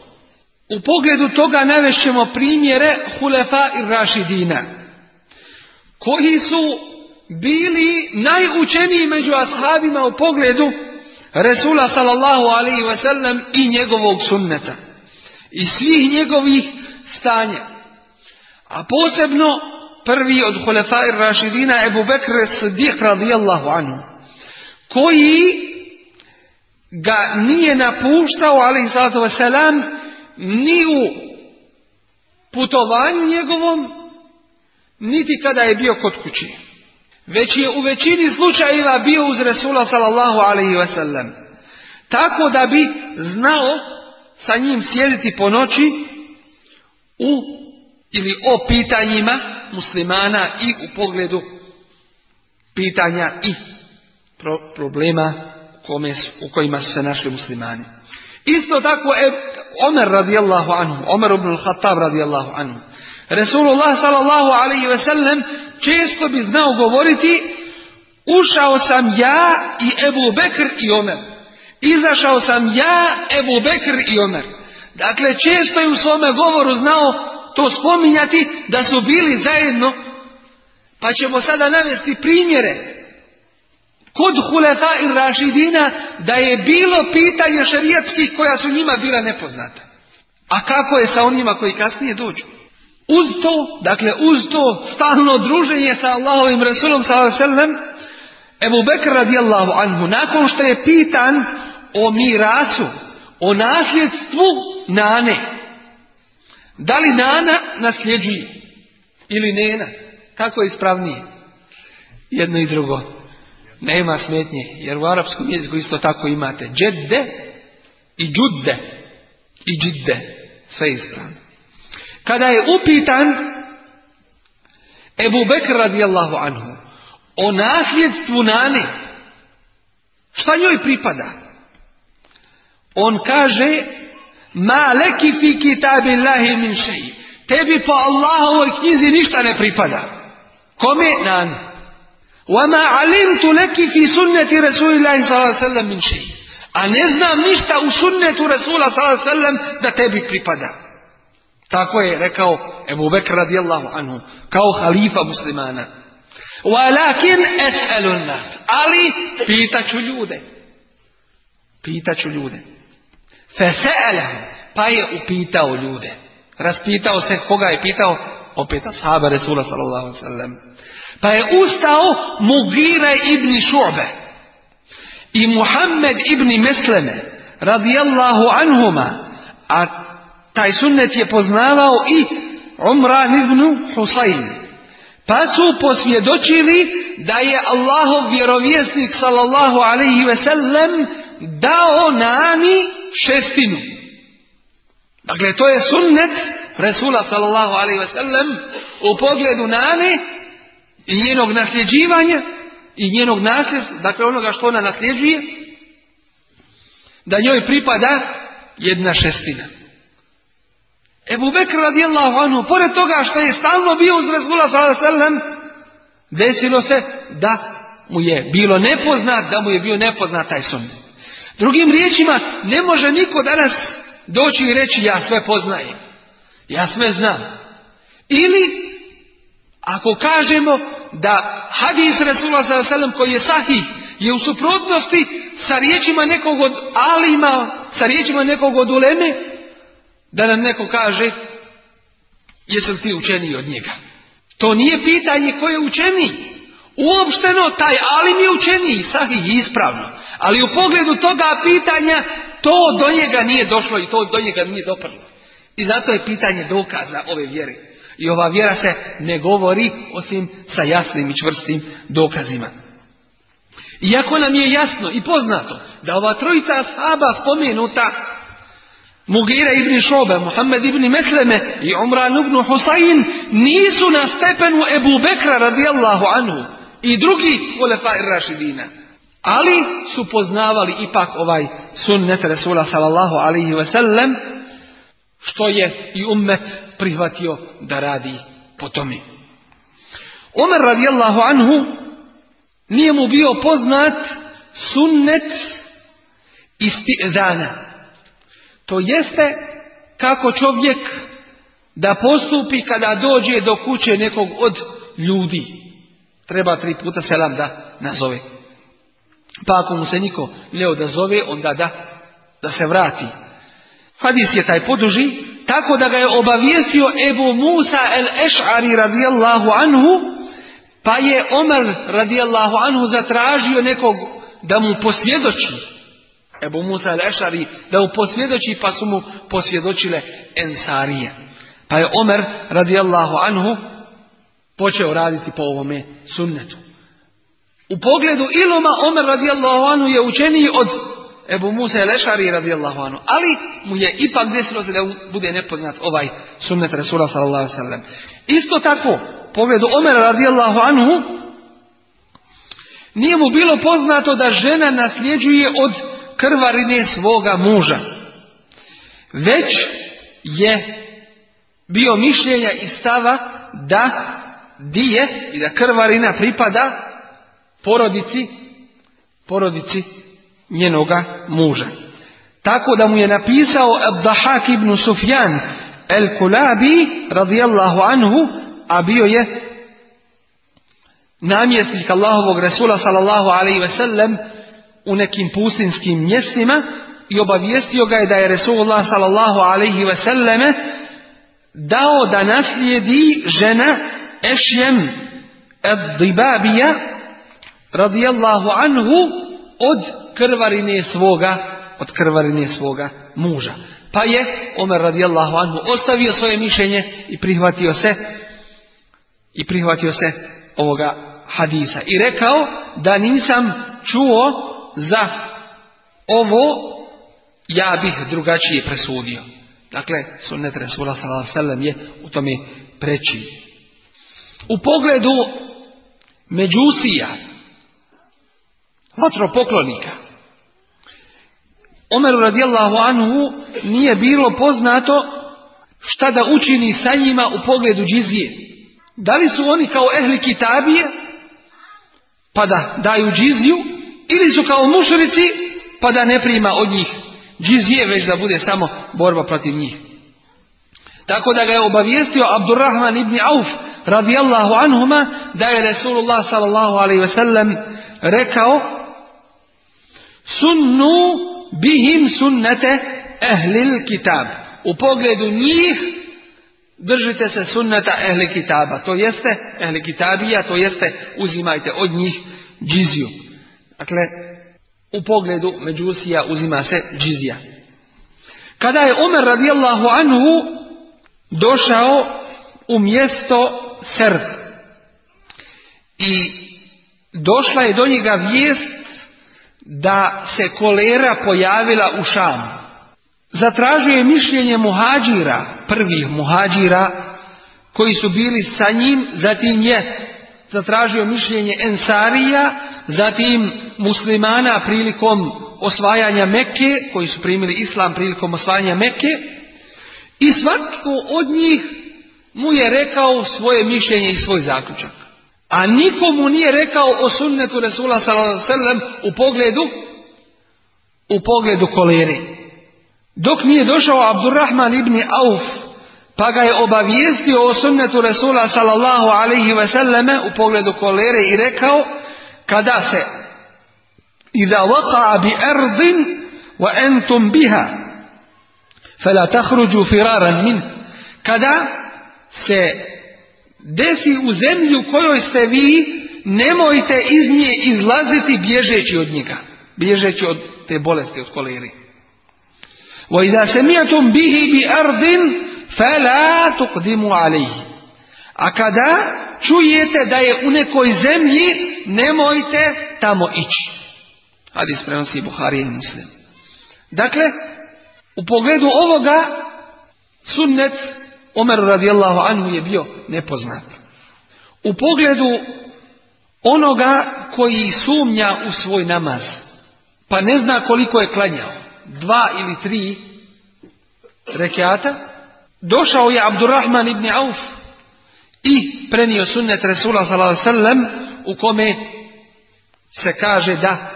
U pogledu toga navešćemo primjere Hulefa i Rašidina, koji su bili najučeniji među ashabima u pogledu Resula sallallahu alaihi sallam i njegovog sunneta. I svih njegovih stanja. A posebno prvi od Hulefair Rašidina Ebu Bekr Siddiq radijallahu anhu. Koji ga nije napuštao alaihi sallatu wasalam ni u putovanju njegovom niti kada je bio kod kući već je u većini slučajeva bio uz Resula sallallahu alaihi wasallam. Tako da bi znao sa njim sjediti po noći u ili o pitanjima muslimana i u pogledu pitanja i problema kome u kojima su se našli muslimani. Isto tako e, Omer radijallahu anhu, Omer ibn al-Khattab radijallahu anhu, Resulullah sallallahu alaihi ve sellem često bi znao govoriti ušao sam ja i Ebu Bekr i Omer. Izašao sam ja, Ebu Bekr i Omer. Dakle, često je u svome govoru znao to spominjati da su bili zajedno. Pa ćemo sada navesti primjere kod Hulefa i Rašidina da je bilo pitanje šerijatskih koja su njima bila nepoznata. A kako je sa onima koji kasnije dođu? Uz to, dakle uz to stalno druženje sa Allahovim Rasulom s.a.v. Ebu Bekr radijallahu anhu, nakon što je pitan o mirasu, o nasljedstvu nane. Da li nana nasljeđuje ili nena? Kako je ispravnije? Jedno i drugo. Nema smetnje, jer u arapskom jeziku isto tako imate džedde i džudde i džidde. Sve ispravno. Kada je upitan Ebu Bekr radijallahu anhu o nasljedstvu nane, šta njoj pripada? On kaže, ma leki fi kitabillahi min šeji. Tebi po Allahovoj knjizi ništa ne pripada. Kome wa ma alimtu leki fi sunneti Rasulillahi sallam min šeji. A ne znam ništa u sunnetu Rasula sallam da tebi pripada. Tako je rekao Ebu Bekr radijallahu anhu, kao halifa muslimana. Walakin es'elun nas. Ali pitaću ljude. Pitaću ljude. Fese'elahu. Pa je upitao ljude. Raspitao se koga je pitao? Opet ashaba Resula sallallahu sallam. Pa je ustao Mugira ibn Šu'be i Muhammed ibn Mesleme radijallahu anhuma a taj sunnet je poznavao i Umran ibn Husayn. Pa su posvjedočili da je Allahov vjerovjesnik sallallahu alaihi ve sellem dao nani šestinu. Dakle, to je sunnet Resula sallallahu alaihi ve sellem u pogledu nani i njenog nasljeđivanja i njenog nasljeđa, dakle onoga što ona nasljeđuje, da njoj pripada jedna šestina. Ebu Bekr radijallahu anhu, pored toga što je stalno bio uz Resula sallam, desilo se da mu je bilo nepoznat, da mu je bio nepoznat taj son. Drugim riječima, ne može niko danas doći i reći ja sve poznajem, ja sve znam. Ili, ako kažemo da hadis Resula sallam koji je sahih, je u suprotnosti sa riječima nekog od alima, sa riječima nekog od uleme, da nam neko kaže jesam ti učeniji od njega. To nije pitanje ko je učeniji. Uopšteno taj ali je učeniji, je ispravno. Ali u pogledu toga pitanja to do njega nije došlo i to do njega nije doprlo. I zato je pitanje dokaza ove vjere. I ova vjera se ne govori osim sa jasnim i čvrstim dokazima. Iako nam je jasno i poznato da ova trojica saba spomenuta Mugira ibn Šobe, Muhammed ibn Mesleme i Umran ibn Husayn nisu na stepenu Ebu Bekra radijallahu anhu i drugi ulefa Rašidina. Ali su poznavali ipak ovaj sunnet Rasula sallallahu alaihi ve sellem što je i ummet prihvatio da radi po tome. Omer radijallahu anhu nije mu bio poznat sunnet istizana to jeste kako čovjek da postupi kada dođe do kuće nekog od ljudi. Treba tri puta selam da nazove. Pa ako mu se niko ne odazove, onda da, da se vrati. Hadis je taj poduži, tako da ga je obavijestio Ebu Musa el-Eš'ari radijallahu anhu, pa je Omer radijallahu anhu zatražio nekog da mu posvjedoči Ebu Musa al-Ešari da u posvjedoči pa su mu posvjedočile Ensarije. Pa je Omer radijallahu anhu počeo raditi po ovome sunnetu. U pogledu iloma Omer radijallahu anhu je učeniji od Ebu Musa al-Ešari radijallahu anhu. Ali mu je ipak desilo se da bude nepoznat ovaj sunnet Resula sallallahu sallam. Isto tako, pogledu Omer radijallahu anhu nije mu bilo poznato da žena nasljeđuje od krvarine svoga muža. Već je bio mišljenja i stava da dije i da krvarina pripada porodici, porodici njenoga muža. Tako da mu je napisao Abdahak ibn Sufjan El Kulabi radijallahu anhu, a bio je namjesnik Allahovog Rasula sallallahu alaihi ve sellem u nekim pustinskim mjestima i obavijestio ga je da je Resulullah sallallahu alaihi selleme dao da naslijedi žena Ešjem ad dibabija radijallahu anhu od krvarine svoga od krvarine svoga muža. Pa je Omer radijallahu anhu ostavio svoje mišljenje i prihvatio se i prihvatio se ovoga hadisa i rekao da nisam čuo za ovo ja bih drugačije presudio. Dakle, sunnet Resula sallam je u tome preći. U pogledu međusija, poklonika, Omeru radijallahu anhu nije bilo poznato šta da učini sa njima u pogledu džizije. Da li su oni kao ehli kitabije, pa da daju džiziju, ili su kao mušrici, pa da ne prima od njih džizije, već da bude samo borba protiv njih. Tako da ga je obavijestio Abdurrahman ibn Auf radijallahu anhuma da je Resulullah sallallahu alaihi sellem rekao sunnu bihim sunnete ehlil kitab. U pogledu njih držite se sunneta ehli kitaba. To jeste ehli kitabija, to jeste uzimajte od njih džiziju. Dakle, u pogledu međusija uzima se džizija. Kada je Omer radijallahu anhu došao u mjesto Serb i došla je do njega vijest da se kolera pojavila u Šamu. Zatražio je mišljenje muhađira, prvih muhađira koji su bili sa njim, zatim je zatražio mišljenje Ensarija, zatim muslimana prilikom osvajanja Mekke, koji su primili islam prilikom osvajanja Mekke, i svatko od njih mu je rekao svoje mišljenje i svoj zaključak. A nikomu nije rekao o sunnetu Resula sallam u pogledu u pogledu koleri. Dok nije došao Abdurrahman ibn Auf pa ga je obavijestio o sunnetu Resula sallallahu alaihi veseleme u pogledu kolere i rekao kada se iza waqa'a bi ardin wa entum biha fela tahruđu firaran min kada se desi u zemlju kojoj ste vi nemojte iz nje izlaziti bježeći od njega bježeći od te bolesti od koleri wa idha sami'tum bihi bi fela tuqdimu ali A kada čujete da je u nekoj zemlji, nemojte tamo ići. Hadis prenosi Buhari i Muslim. Dakle, u pogledu ovoga, sunnet Omeru radijallahu anhu je bio nepoznat. U pogledu onoga koji sumnja u svoj namaz, pa ne zna koliko je klanjao, dva ili tri rekiata, Došao je Abdurrahman ibn Auf i prenio sunnet Resula Sellem, u kome se kaže da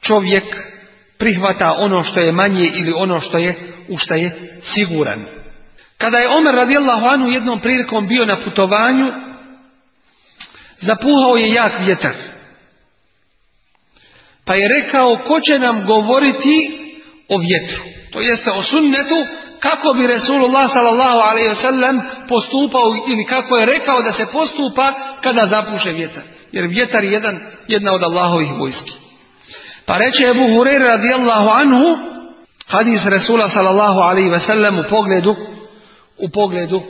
čovjek prihvata ono što je manje ili ono što je u što je siguran. Kada je Omer radijallahu anhu jednom prilikom bio na putovanju, zapuhao je jak vjetar. Pa je rekao, ko će nam govoriti o vjetru. To jeste o sunnetu kako bi Resulullah sallallahu alaihi wasallam postupao ili kako je rekao da se postupa kada zapuše vjetar. Jer vjetar je jedan, jedna od Allahovih vojski. Pa reče Ebu Hurer radijallahu anhu hadis Resula sallallahu alaihi wasallam u pogledu u pogledu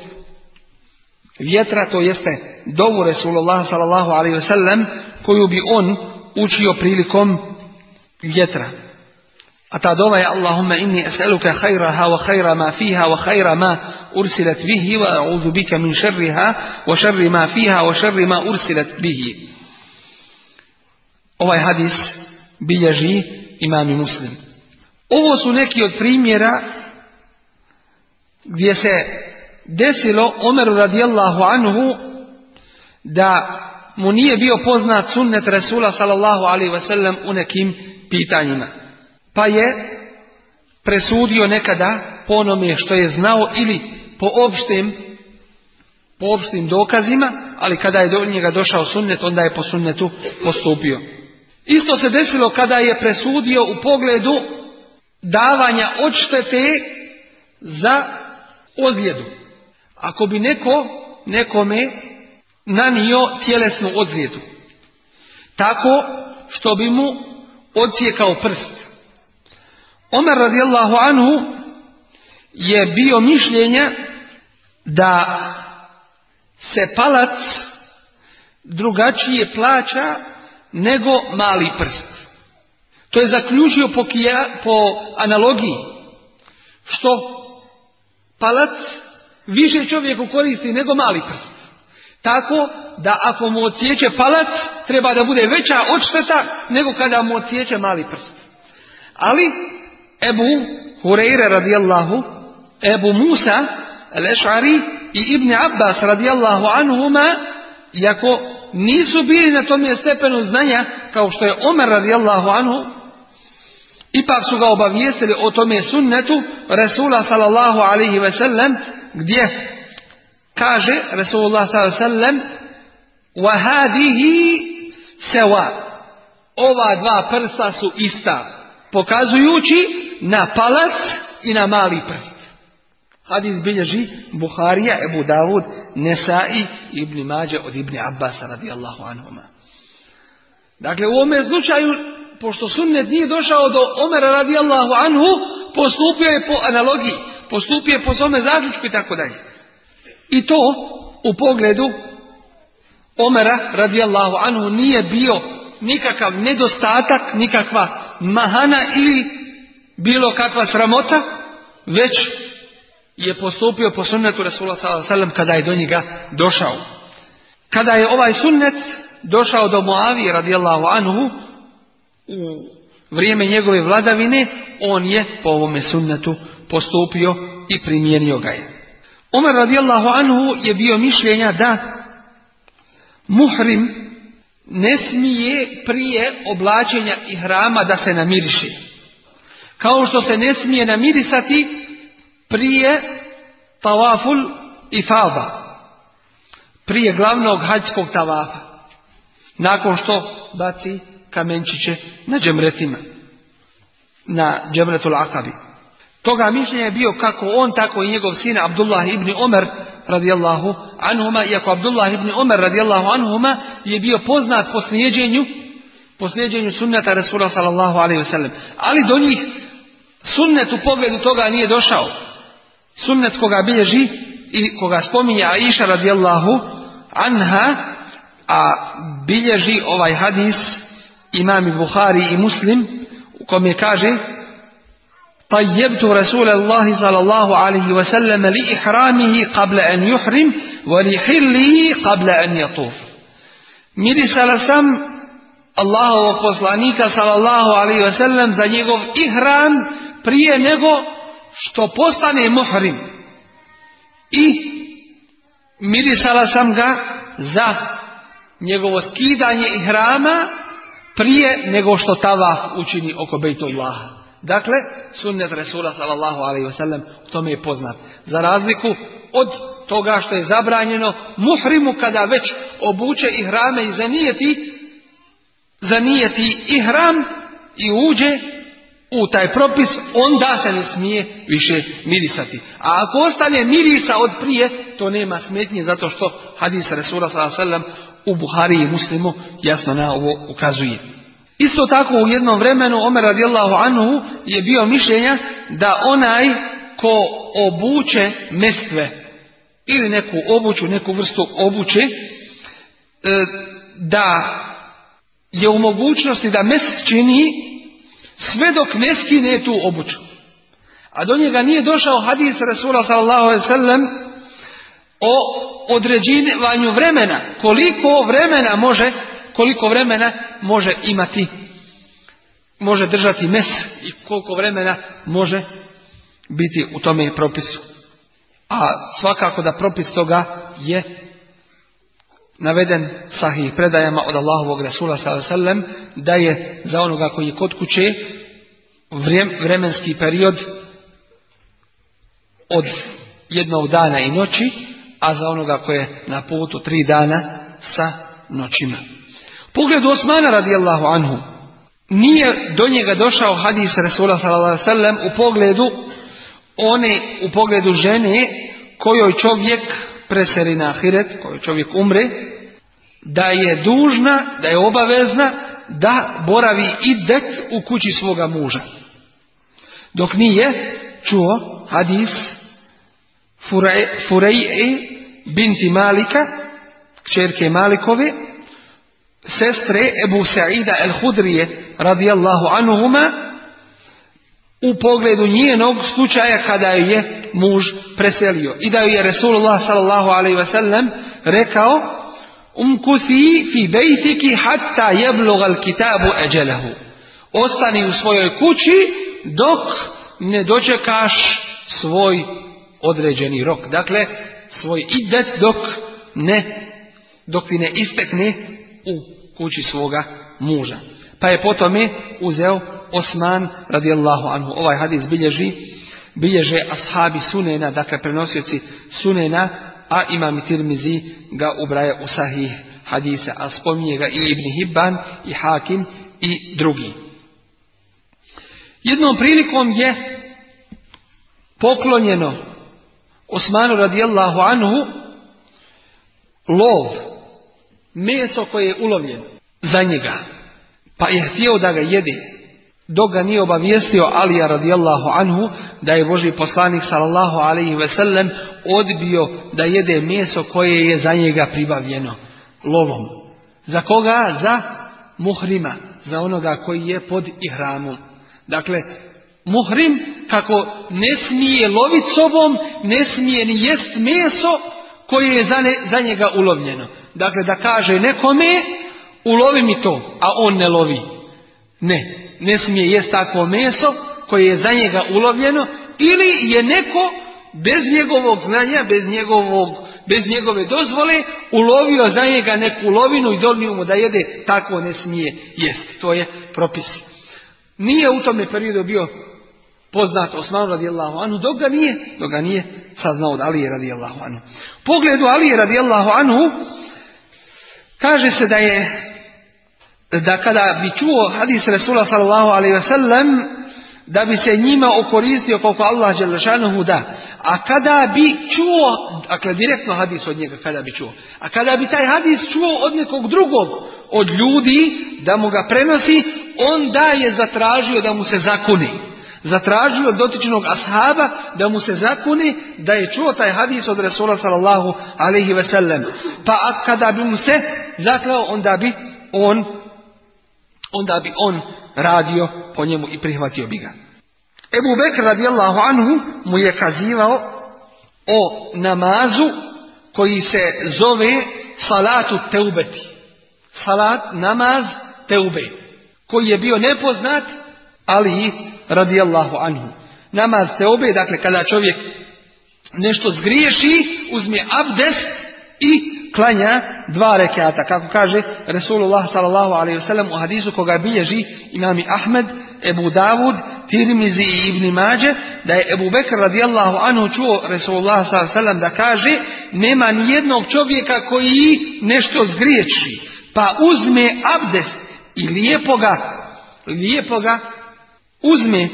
vjetra, to jeste dovu Resulullah sallallahu alaihi wasallam koju bi on učio prilikom vjetra. A ta dova je Allahumma inni es'aluka khayraha wa khayra ma fiha wa khayra ma ursilat bihi wa a'udhu bika min sharriha wa sharri ma fiha wa sharri ma ursilat bihi. Ovaj hadis bilježi imami muslim. Ovo su neki od primjera gdje se desilo Omeru radijallahu anhu da mu nije bio poznat sunnet Resula sallallahu alaihi wasallam u nekim pitanjima. Pa je presudio nekada po onome što je znao ili po opštem po opštim dokazima, ali kada je do njega došao sunnet, onda je po sunnetu postupio. Isto se desilo kada je presudio u pogledu davanja odštete za ozljedu. Ako bi neko nekome nanio tjelesnu ozljedu, tako što bi mu odsjekao prst, Omer radijallahu anhu je bio mišljenja da se palac drugačije plaća nego mali prst. To je zaključio po, po analogiji. Što palac više čovjeku koristi nego mali prst. Tako da ako mu odsjeće palac, treba da bude veća odšteta nego kada mu odsjeće mali prst. Ali Ebu Hureyre radijallahu, Ebu Musa lešari i Ibn Abbas radijallahu anhuma, iako nisu bili na tome stepenu znanja kao što je Omer radijallahu anhu, ipak su ga obavijestili o tome sunnetu Resula sallallahu alaihi ve sellem gdje kaže Resulullah sallallahu alaihi ve sellem Ova dva prsa su ista pokazujući na palac i na mali prst. Hadis bilježi Buharija, Ebu Davud, Nesai, Ibni Mađe od Ibni Abbasa radijallahu anhuma. Dakle, u ovome slučaju, pošto sunnet nije došao do Omera radijallahu anhu, postupio je po analogiji, postupio je po svome zaključku i tako dalje. I to u pogledu Omera radijallahu anhu nije bio nikakav nedostatak, nikakva mahana ili bilo kakva sramota, već je postupio po sunnetu Rasula s.a.v. kada je do njega došao. Kada je ovaj sunnet došao do Moavi radijallahu anhu u vrijeme njegove vladavine, on je po ovome sunnetu postupio i primijenio ga je. Omer radijallahu anhu je bio mišljenja da muhrim ne smije prije oblačenja i hrama da se namiriši. Kao što se ne smije namirisati prije tavaful i fada. Prije glavnog hađskog tavafa. Nakon što baci kamenčiće na džemretima. Na džemretul akabi. Toga mišljenja je bio kako on, tako i njegov sin Abdullah ibn Omer radijallahu anhuma, iako Abdullah ibn Omer radijallahu anhuma je bio poznat po slijeđenju, po slijeđenju sunnata Rasula sallallahu alaihi wasallam. Ali do njih sunnet u pogledu toga nije došao. Sunnet koga bilježi i koga spominje Aisha radijallahu anha, a bilježi ovaj hadis imami Buhari i Muslim u kome kaže sallallahu alayhi wa sallam li ihramihi qabla an yuhrim, أن li ولحله قبل أن يطوف mirisala sam wa poslanika sallallahu alihi wasallam za njegov ihram prije nego što postane muhrim. I mirisala sam ga za njegovo skidanje i hrama prije nego što tava učini oko Bejtullaha. Dakle, sunnet Resula sallallahu alaihi wasallam tome je poznat. Za razliku od toga što je zabranjeno muhrimu kada već obuče i hrame i zanijeti zanijeti i hram i uđe u taj propis, onda se ne smije više mirisati. A ako ostane mirisa od prije, to nema smetnje, zato što hadis Resula s.a.v. u Buhari i Muslimu jasno na ovo ukazuje. Isto tako u jednom vremenu Omer radijallahu anhu je bio mišljenja da onaj ko obuče mestve ili neku obuću, neku vrstu obuće, e, da je u mogućnosti da mest čini sve dok ne skine tu obuću. A do njega nije došao hadis Rasula sallallahu sallam o određivanju vremena. Koliko vremena može, koliko vremena može imati, može držati mes i koliko vremena može biti u tome propisu. A svakako da propis toga je naveden sahih predajama od Allahovog Rasula sallam da je za onoga koji je kod kuće vremenski period od jednog dana i noći, a za onoga koji je na putu tri dana sa noćima. Pogled Osmana radijallahu anhu nije do njega došao hadis Rasula sallam u pogledu one u pogledu žene kojoj čovjek preseli na ahiret, čovjek umre, da je dužna, da je obavezna da boravi i det u kući svoga muža. Dok nije čuo hadis Fureji binti Malika, kćerke Malikove, sestre Ebu Sa'ida el-Hudrije radijallahu anuhuma, u pogledu njenog slučaja kada ju je muž preselio. I da ju je Resulullah sallallahu alaihi wasallam rekao Umkusi fi bejtiki hatta jeblogal kitabu eđelehu. Ostani u svojoj kući dok ne dočekaš svoj određeni rok. Dakle, svoj idet dok ne, dok ti ne istekne u kući svoga muža. Pa je potom uzeo Osman radijallahu anhu. Ovaj hadis bilježi, bilježe ashabi sunena, dakle prenosioci sunena, a imam Tirmizi ga ubraja u sahih hadisa, a spominje ga i Ibn Hibban, i Hakim, i drugi. Jednom prilikom je poklonjeno Osmanu radijallahu anhu lov, meso koje je ulovljeno za njega, pa je htio da ga jedi dok ga nije obavijestio Alija radijallahu anhu da je Boži poslanik sallallahu alaihi sellem odbio da jede meso koje je za njega pribavljeno lovom. Za koga? Za muhrima, za onoga koji je pod ihramom. Dakle, muhrim kako ne smije lovit sobom, ne smije ni jest meso koje je za, za njega ulovljeno. Dakle, da kaže nekome, ulovi mi to, a on ne lovi. Ne, ne smije jest takvo meso koje je za njega ulovljeno ili je neko bez njegovog znanja, bez, njegovog, bez njegove dozvole ulovio za njega neku lovinu i donio mu da jede, tako ne smije jest To je propis. Nije u tome periodu bio poznat Osman radijallahu anhu, dok ga nije, dok ga nije saznao od Alije radijallahu anhu. Pogledu Alije radijallahu anhu kaže se da je da kada bi čuo hadis Resula sallallahu alaihi ve da bi se njima okoristio koliko Allah Đelešanuhu da. A kada bi čuo, dakle direktno hadis od njega kada bi čuo, a kada bi taj hadis čuo od nekog drugog, od ljudi, da mu ga prenosi, onda je zatražio da mu se zakuni. Zatražio od dotičnog ashaba da mu se zakuni da je čuo taj hadis od Resula sallallahu alaihi ve sellem. Pa kada bi mu se zaklao, onda bi on onda bi on radio po njemu i prihvatio bi ga. Ebu Bekr radijallahu anhu mu je kazivao o namazu koji se zove salatu teubeti. Salat, namaz, teube. Koji je bio nepoznat, ali i radijallahu anhu. Namaz teube, dakle kada čovjek nešto zgriješi, uzme abdest i klanja dva rekata. Kako kaže Resulullah sallallahu alaihi wasallam u hadisu koga bilježi imami Ahmed, Ebu Davud, Tirmizi i Ibn Mađe, da je Ebu Bekr radijallahu anhu čuo Resulullah sallallahu alaihi da kaže nema ni jednog čovjeka koji nešto zgriječi, pa uzme abdest i lijepo ga, lijepo ga uzme,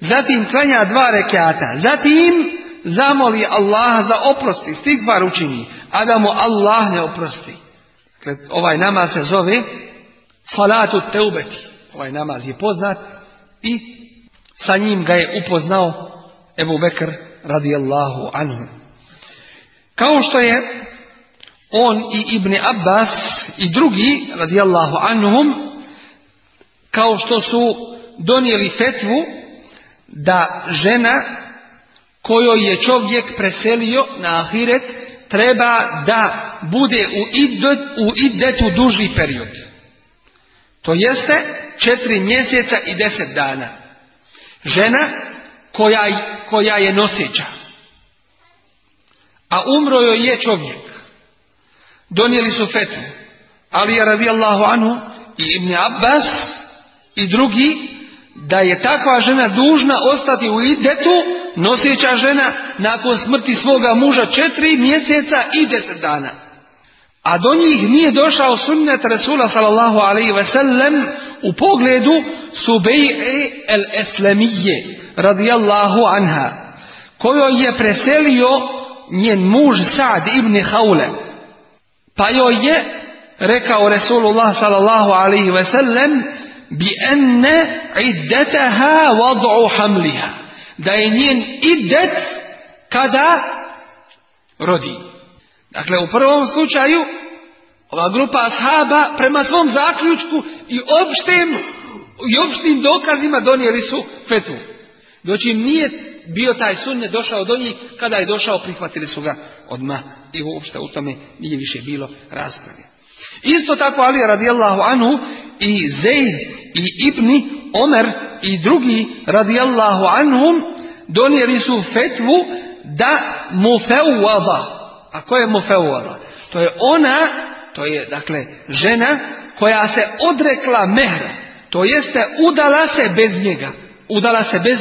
zatim klanja dva rekata, zatim zamoli Allah za oprosti stigvar učini, a da mu Allah ne oprosti. Dakle, ovaj namaz se zove salatu teubeti. Ovaj namaz je poznat i sa njim ga je upoznao Ebu Bekr radijallahu anhu. Kao što je on i Ibn Abbas i drugi radijallahu anhum kao što su donijeli fetvu da žena kojoj je čovjek preselio na ahiret treba da bude u, idet, u iddetu duži period. To jeste četiri mjeseca i deset dana. Žena koja, koja je nosića. A umro joj je čovjek. Donijeli su fetu. Ali je radijallahu anhu i Ibn Abbas i drugi da je takva žena dužna ostati u idetu, noseća žena, nakon smrti svoga muža četiri mjeseca i deset dana. A do njih nije došao sunnet Resula sallallahu alaihi wasallam u pogledu Subej'e el Eslemije radijallahu anha, kojoj je preselio njen muž Sad ibn Haule. Pa joj je, rekao Resulullah sallallahu alaihi wasallam, bi enne iddetaha vad'u hamliha. Da je njen iddet kada rodi. Dakle, u prvom slučaju ova grupa ashaba prema svom zaključku i opštem i opštim dokazima donijeli su fetu. Doći nije bio taj ne došao do njih, kada je došao prihvatili su ga odmah i uopšte u tome nije više bilo rasprave. Isto tako Ali radijallahu anhu i Zeid i Ibni Omer i drugi radijallahu anhum donijeli su fetvu da mufewada. A ko je mufewada? To je ona, to je dakle žena koja se odrekla mehra. To jeste udala se bez njega. Udala se bez,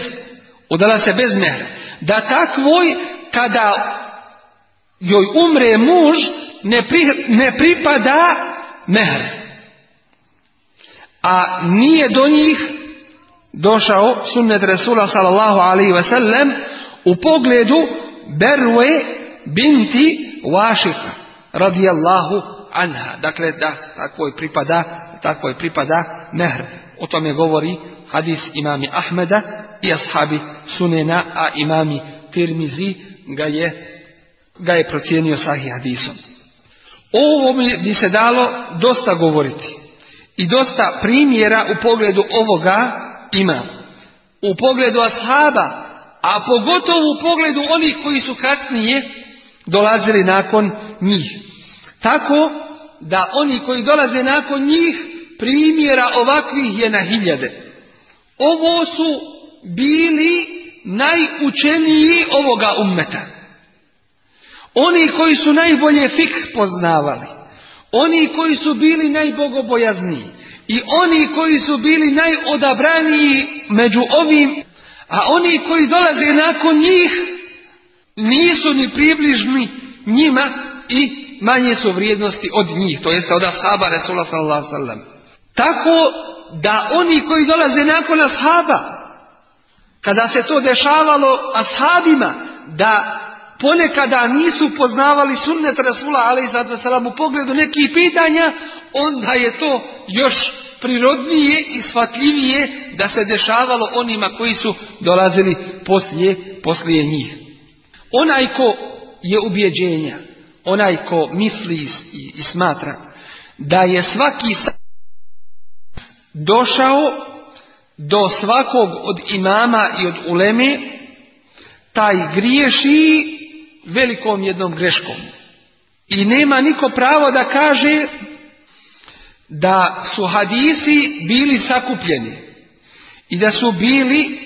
udala se bez mehra. Da takvoj kada joj umre muž, ne, pripada mehr. A nije do njih došao sunnet Resula sallallahu alaihi wasallam u pogledu Berwe binti Vašifa radijallahu anha. Dakle, da, tako je pripada, tako je pripada mehr. O tome govori hadis imami Ahmeda i ashabi sunena, a imami Tirmizi ga je, ga je procijenio sahih hadisom. Ovo bi se dalo dosta govoriti i dosta primjera u pogledu ovoga ima. U pogledu ashaba, a pogotovo u pogledu onih koji su kasnije dolazili nakon njih. Tako da oni koji dolaze nakon njih primjera ovakvih je na hiljade. Ovo su bili najučeniji ovoga ummeta. Oni koji su najbolje fik poznavali, oni koji su bili najbogobojazniji i oni koji su bili najodabraniji među ovim, a oni koji dolaze nakon njih nisu ni približni njima i manje su vrijednosti od njih, to jeste od ashaba Resula sallallahu sallam. Tako da oni koji dolaze nakon ashaba, kada se to dešavalo ashabima, da ponekada nisu poznavali sunnet Rasula ali i u pogledu nekih pitanja, onda je to još prirodnije i shvatljivije da se dešavalo onima koji su dolazili poslije, poslije njih. Onaj ko je ubjeđenja, onaj ko misli i, i smatra da je svaki došao do svakog od imama i od uleme, taj griješi velikom jednom greškom. I nema niko pravo da kaže da su hadisi bili sakupljeni i da su bili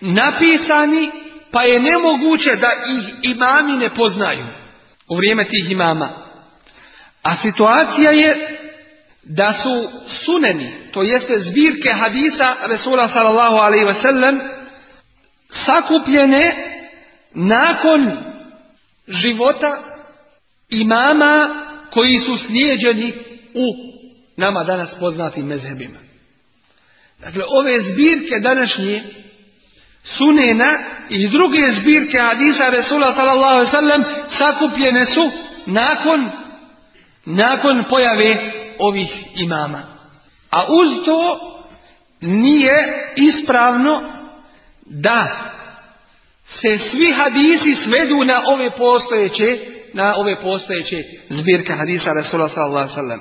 napisani pa je nemoguće da ih imami ne poznaju u vrijeme tih imama. A situacija je da su suneni, to jeste zbirke hadisa Resula sallallahu alaihi sakupljene nakon života imama koji su slijeđeni u nama danas poznatim mezhebima. Dakle, ove zbirke današnje sunena i druge zbirke hadisa Resula sallallahu sallam sakupljene su nakon nakon pojave ovih imama. A uz to nije ispravno da se svi hadisi svedu na ove postojeće, na ove postojeće zbirke hadisa Rasula sallallahu sallam.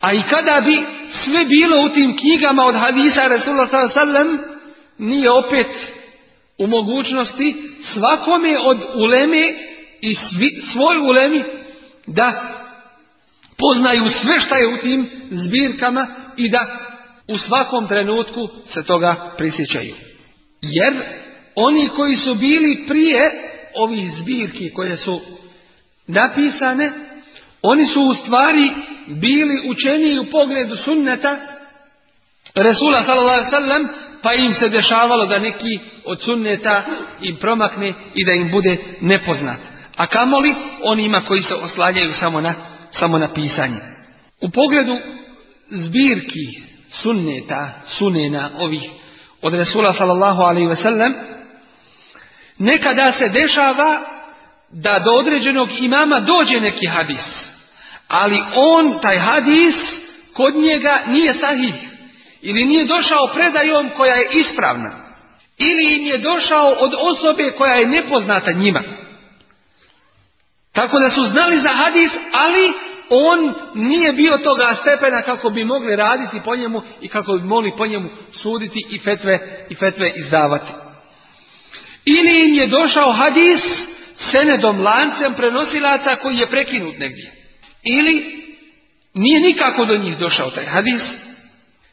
A i kada bi sve bilo u tim knjigama od hadisa Rasula sallallahu sallam, nije opet u mogućnosti svakome od uleme i svi, svoj ulemi da poznaju sve šta je u tim zbirkama i da u svakom trenutku se toga prisjećaju. Jer oni koji su bili prije ovih zbirki koje su napisane, oni su u stvari bili učeniji u pogledu sunneta Resula sallallahu pa im se dešavalo da neki od sunneta im promakne i da im bude nepoznat. A kamoli onima koji se oslanjaju samo na, samo na pisanje. U pogledu zbirki sunneta, sunena ovih od Resula sallallahu alaihi sallam Nekada se dešava da do određenog imama dođe neki hadis. Ali on, taj hadis, kod njega nije sahih. Ili nije došao predajom koja je ispravna. Ili im je došao od osobe koja je nepoznata njima. Tako da su znali za hadis, ali on nije bio toga stepena kako bi mogli raditi po njemu i kako bi mogli po njemu suditi i fetve, i fetve izdavati. Ili im je došao hadis s senedom lancem prenosilaca koji je prekinut negdje. Ili nije nikako do njih došao taj hadis.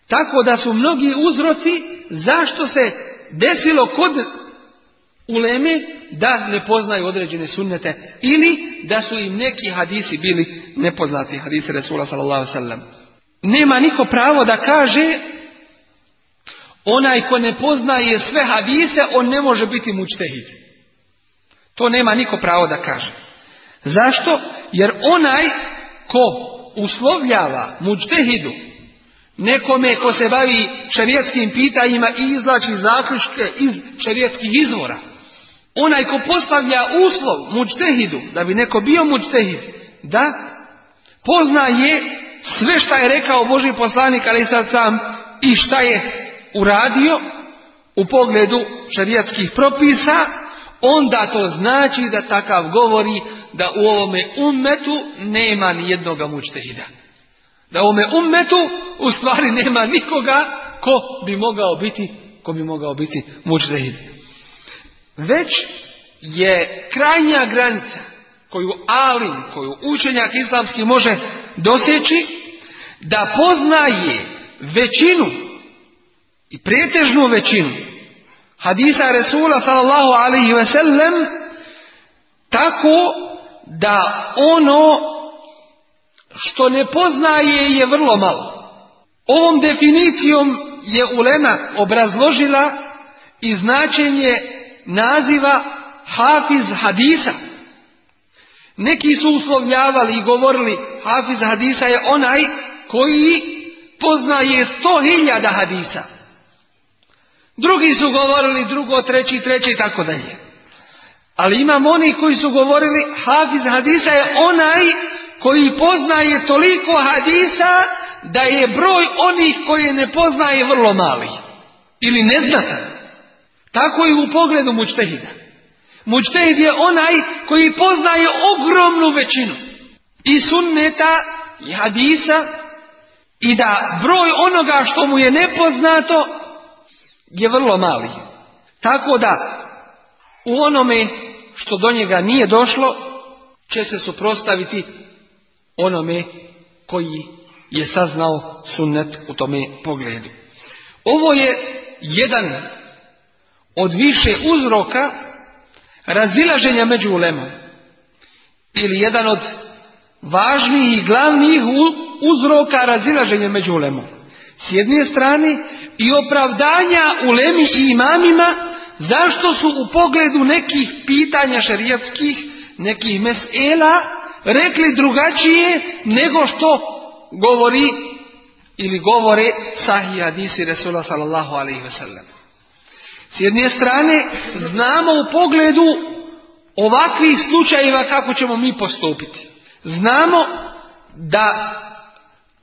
Tako da su mnogi uzroci zašto se desilo kod uleme da ne poznaju određene sunnete ili da su im neki hadisi bili nepoznati hadisi Resula sallallahu sallam. Nema niko pravo da kaže Onaj ko ne poznaje sve hadise, on ne može biti mučtehid. To nema niko pravo da kaže. Zašto? Jer onaj ko uslovljava mučtehidu, nekome ko se bavi čevjetskim pitanjima i izlači zaključke iz čevjetskih izvora, onaj ko postavlja uslov mučtehidu, da bi neko bio mučtehid, da poznaje sve šta je rekao Boži poslanik, ali sad sam, i šta je uradio u pogledu šarijatskih propisa, onda to znači da takav govori da u ovome ummetu nema ni jednoga mučtehida. Da u ovome ummetu u stvari nema nikoga ko bi mogao biti ko bi mogao biti mučtehid. Već je krajnja granica koju Ali, koju učenjak islamski može doseći da poznaje većinu i pretežnu većinu hadisa Resula sallallahu alaihi ve sellem tako da ono što ne poznaje je vrlo malo. Ovom definicijom je Ulema obrazložila i značenje naziva Hafiz Hadisa. Neki su uslovljavali i govorili Hafiz Hadisa je onaj koji poznaje sto hiljada hadisa. Drugi su govorili drugo, treći, treći i tako dalje. Ali imam oni koji su govorili Hafiz hadisa je onaj koji poznaje toliko hadisa da je broj onih koje ne poznaje vrlo mali ili neznatan. Tako i u pogledu mučtehida. Mučtehid je onaj koji poznaje ogromnu većinu i sunneta i hadisa i da broj onoga što mu je nepoznato je vrlo mali. Tako da u onome što do njega nije došlo će se suprotstaviti onome koji je saznao sunnet u tome pogledu. Ovo je jedan od više uzroka razilaženja među ulemom. Ili jedan od važnijih i glavnih uzroka razilaženja među ulemom s jedne strane i opravdanja u lemi i imamima zašto su u pogledu nekih pitanja šerijatskih, nekih mesela rekli drugačije nego što govori ili govore sahih hadisi Resula sallallahu alaihi wasallam. S jedne strane znamo u pogledu ovakvih slučajeva kako ćemo mi postupiti. Znamo da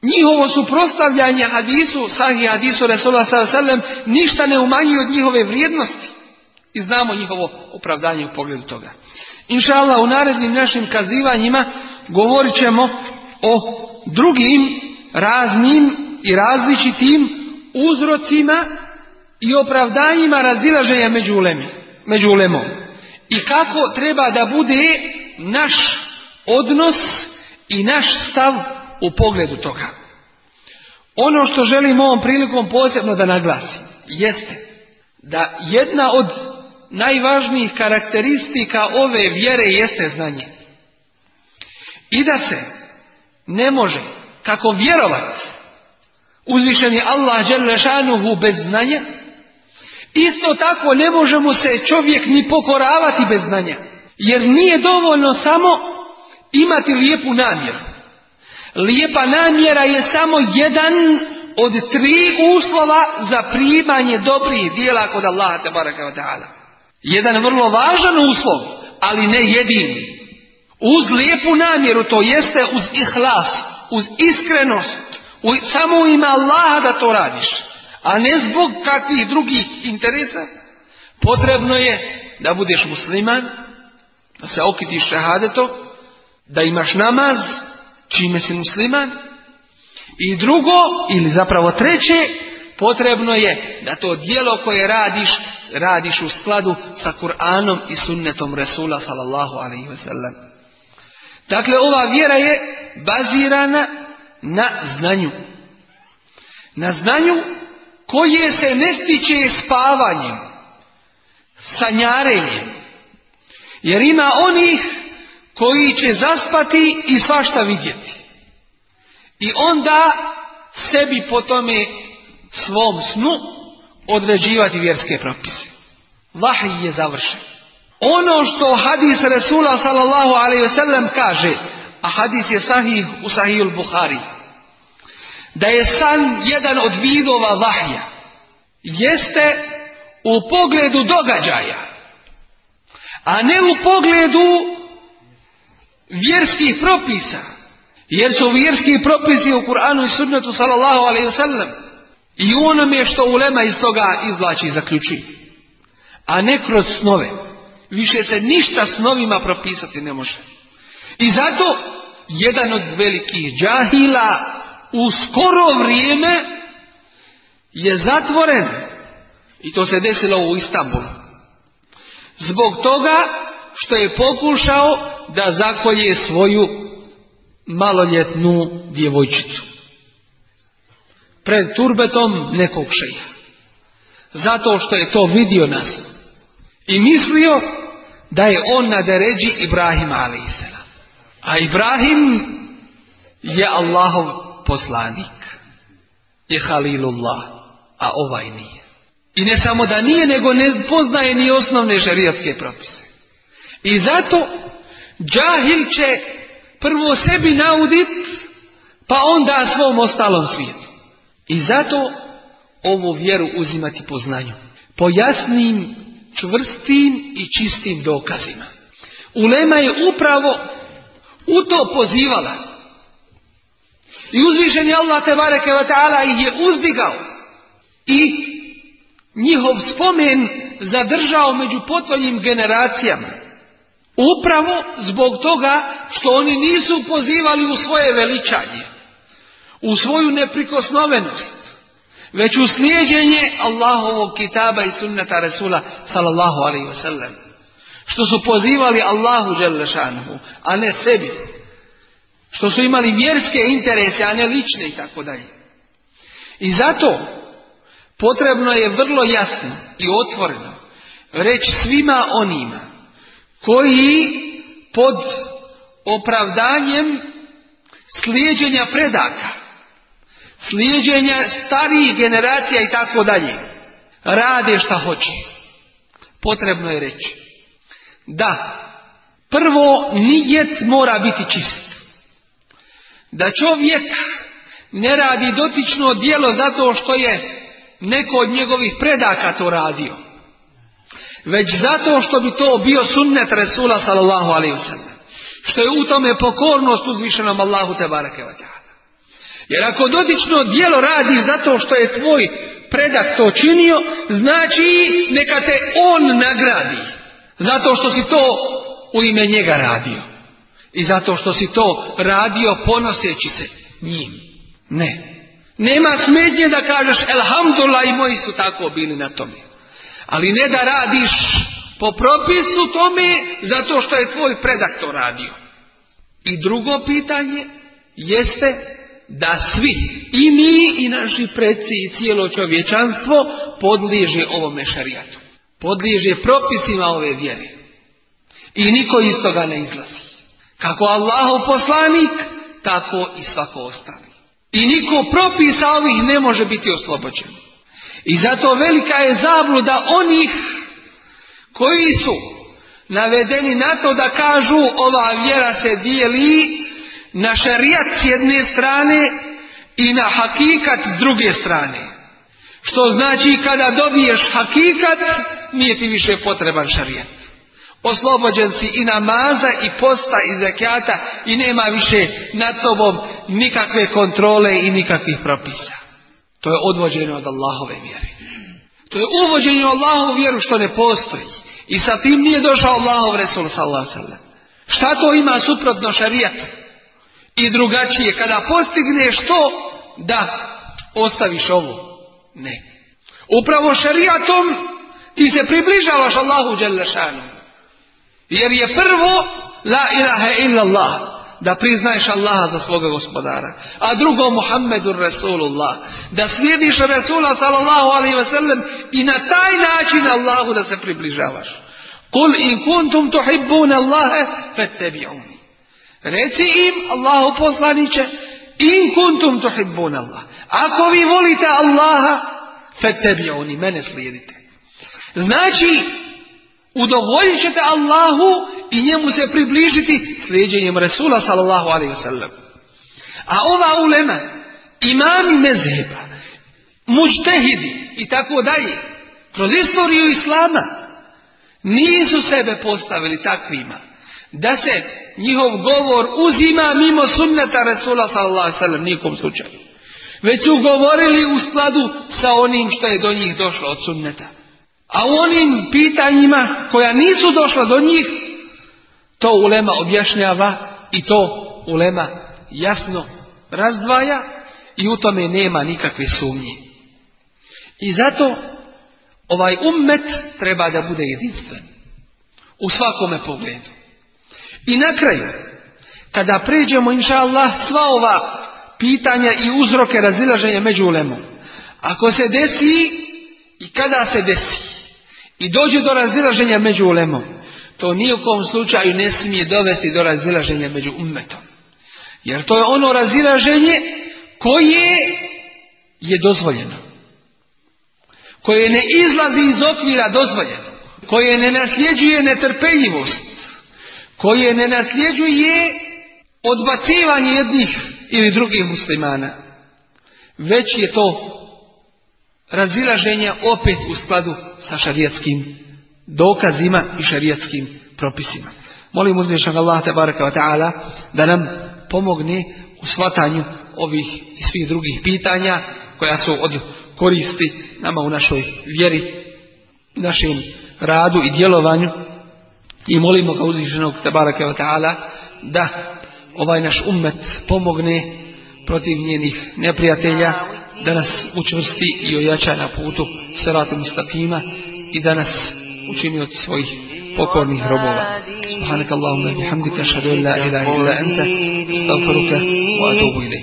Njihovo suprostavljanje hadisu, sahih hadisu Resulullah s.a.v. ništa ne umanji od njihove vrijednosti. I znamo njihovo opravdanje u pogledu toga. Inshallah u narednim našim kazivanjima govorit ćemo o drugim raznim i različitim uzrocima i opravdanjima razilaženja među, ulemi, među ulemom. I kako treba da bude naš odnos i naš stav u pogledu toga. Ono što želim ovom prilikom posebno da naglasim jeste da jedna od najvažnijih karakteristika ove vjere jeste znanje. I da se ne može kako vjerovat je Allah Đelešanuhu bez znanja, isto tako ne može mu se čovjek ni pokoravati bez znanja. Jer nije dovoljno samo imati lijepu namjeru. Lijepa namjera je samo jedan od tri uslova za primanje dobrih dijela kod Allaha te baraka Jedan vrlo važan uslov, ali ne jedini. Uz lijepu namjeru, to jeste uz ihlas, uz iskrenost, u, samo ima Allaha da to radiš, a ne zbog kakvih drugih interesa, potrebno je da budeš musliman, da se okitiš šahadeto, da imaš namaz, čime si musliman. I drugo, ili zapravo treće, potrebno je da to djelo koje radiš, radiš u skladu sa Kur'anom i sunnetom Resula sallallahu alaihi sellem. Dakle, ova vjera je bazirana na znanju. Na znanju koje se ne stiče spavanjem, sanjarenjem. Jer ima onih koji će zaspati i svašta vidjeti. I onda sebi po tome svom snu određivati vjerske propise. Vahij je završen. Ono što hadis Resula sallallahu alaihi sellem kaže, a hadis je sahih u sahiju Buhari, da je san jedan od vidova vahija jeste u pogledu događaja, a ne u pogledu vjerskih propisa. Jer su vjerski propisi u Kur'anu i sunnetu sallallahu alaihi sellem I onome je što ulema iz toga izvlači i zaključi. A ne kroz snove. Više se ništa s novima propisati ne može. I zato jedan od velikih džahila u skoro vrijeme je zatvoren. I to se desilo u Istanbulu. Zbog toga što je pokušao da zakolje svoju maloljetnu djevojčicu. Pred turbetom nekog šeja. Zato što je to vidio nas. I mislio da je on na deređi Ibrahima a.s. A Ibrahim je Allahov poslanik. Je Halilullah. A ovaj nije. I ne samo da nije, nego ne poznaje ni osnovne šarijatske propise. I zato džahil će prvo sebi naudit, pa onda svom ostalom svijetu. I zato ovu vjeru uzimati po znanju. Po jasnim, čvrstim i čistim dokazima. Ulema je upravo u to pozivala. I uzvišen je Allah te bareke ih je uzdigao. I njihov spomen zadržao među potoljim generacijama. Upravo zbog toga što oni nisu pozivali u svoje veličanje, u svoju neprikosnovenost, već u slijedjenje Allahovog kitaba i sunnata Rasula sallallahu alaihi sallam. Što su pozivali Allahu Đelešanuhu, a ne sebi. Što su imali vjerske interese, a ne lične i tako dalje. I zato potrebno je vrlo jasno i otvoreno reći svima onima koji pod opravdanjem slijeđenja predaka, slijeđenja starijih generacija i tako dalje, rade šta hoće. Potrebno je reći da prvo nijet mora biti čist. Da čovjek ne radi dotično dijelo zato što je neko od njegovih predaka to radio već zato što bi to bio sunnet Resula sallallahu alaihi Što je u tome pokornost uzvišenom Allahu te barake Jer ako dotično dijelo radi zato što je tvoj predak to činio, znači neka te on nagradi. Zato što si to u ime njega radio. I zato što si to radio ponoseći se njim. Ne. Nema smetnje da kažeš elhamdulillah i moji su tako bili na tome. Ali ne da radiš po propisu tome zato što je tvoj predak to radio. I drugo pitanje jeste da svi i mi i naši preci i cijelo čovječanstvo podliježe ovome šarijatu. Podliježe propisima ove vjere. I niko iz toga ne izlazi. Kako Allaho poslanik, tako i svako ostali. I niko propisa ovih ne može biti oslobođen. I zato velika je zabluda onih koji su navedeni na to da kažu ova vjera se dijeli na šarijat s jedne strane i na hakikat s druge strane. Što znači kada dobiješ hakikat nije ti više potreban šarijat. Oslobođen si i namaza i posta i zakjata i nema više nad tobom nikakve kontrole i nikakvih propisa. To je odvođenje od Allahove vjere. To je uvođenje u Allahovu vjeru što ne postoji. I sa tim nije došao Allahov Resul sallallahu sallam. Šta to ima suprotno šarijatu? I drugačije, kada postigneš to, da ostaviš ovo. Ne. Upravo šarijatom ti se približavaš Allahu Đelešanu. Jer je prvo la ilaha illallah da priznaješ Allaha za svoga gospodara. A drugo Muhammedu Rasulullah. Da slijediš Rasula sallallahu alaihi ve sellem i na taj način Allahu da se približavaš. Kul in kuntum tuhibbun Allahe fettebi'uni. Reci im Allahu poslaniće in kuntum tuhibbun Allah. Ako vi volite Allaha fettebi'uni. Mene slijedite. Znači Udovoljit ćete Allahu i njemu se približiti slijedjenjem Resula sallallahu alaihi sallam. A ova ulema, imami mezheba, mučtehidi i tako dalje, kroz istoriju Islama, nisu sebe postavili takvima da se njihov govor uzima mimo sunneta Resula sallallahu sallam, nikom slučaju. Već su govorili u skladu sa onim što je do njih došlo od sunneta. A u onim pitanjima koja nisu došla do njih, to ulema objašnjava i to ulema jasno razdvaja i u tome nema nikakve sumnje. I zato ovaj ummet treba da bude jedinstven. U svakome pogledu. I na kraju, kada pređemo, inša Allah, sva ova pitanja i uzroke razilaženja među ulemom. Ako se desi i kada se desi, i dođe do razilaženja među ulemom. To ni u kom slučaju ne smije dovesti do razilaženja među ummetom. Jer to je ono razilaženje koje je dozvoljeno. Koje ne izlazi iz okvira dozvoljeno. Koje ne nasljeđuje netrpeljivost. Koje ne nasljeđuje odbacivanje jednih ili drugih muslimana. Već je to razilaženja opet u skladu sa šarijatskim dokazima i šarijatskim propisima. Molim uzvišnog Allah tabaraka ta'ala da nam pomogne u shvatanju ovih i svih drugih pitanja koja su od koristi nama u našoj vjeri, našem radu i djelovanju i molimo ga uzvišenog tabaraka wa ta'ala da ovaj naš ummet pomogne protiv njenih neprijatelja da nas učvrsti i ojača na putu sratu mustakima i da nas učini od svojih pokornih robova. Subhanak Allahumma bihamdika, šadu la ilaha illa anta, stavfaruka wa atubu ilaih.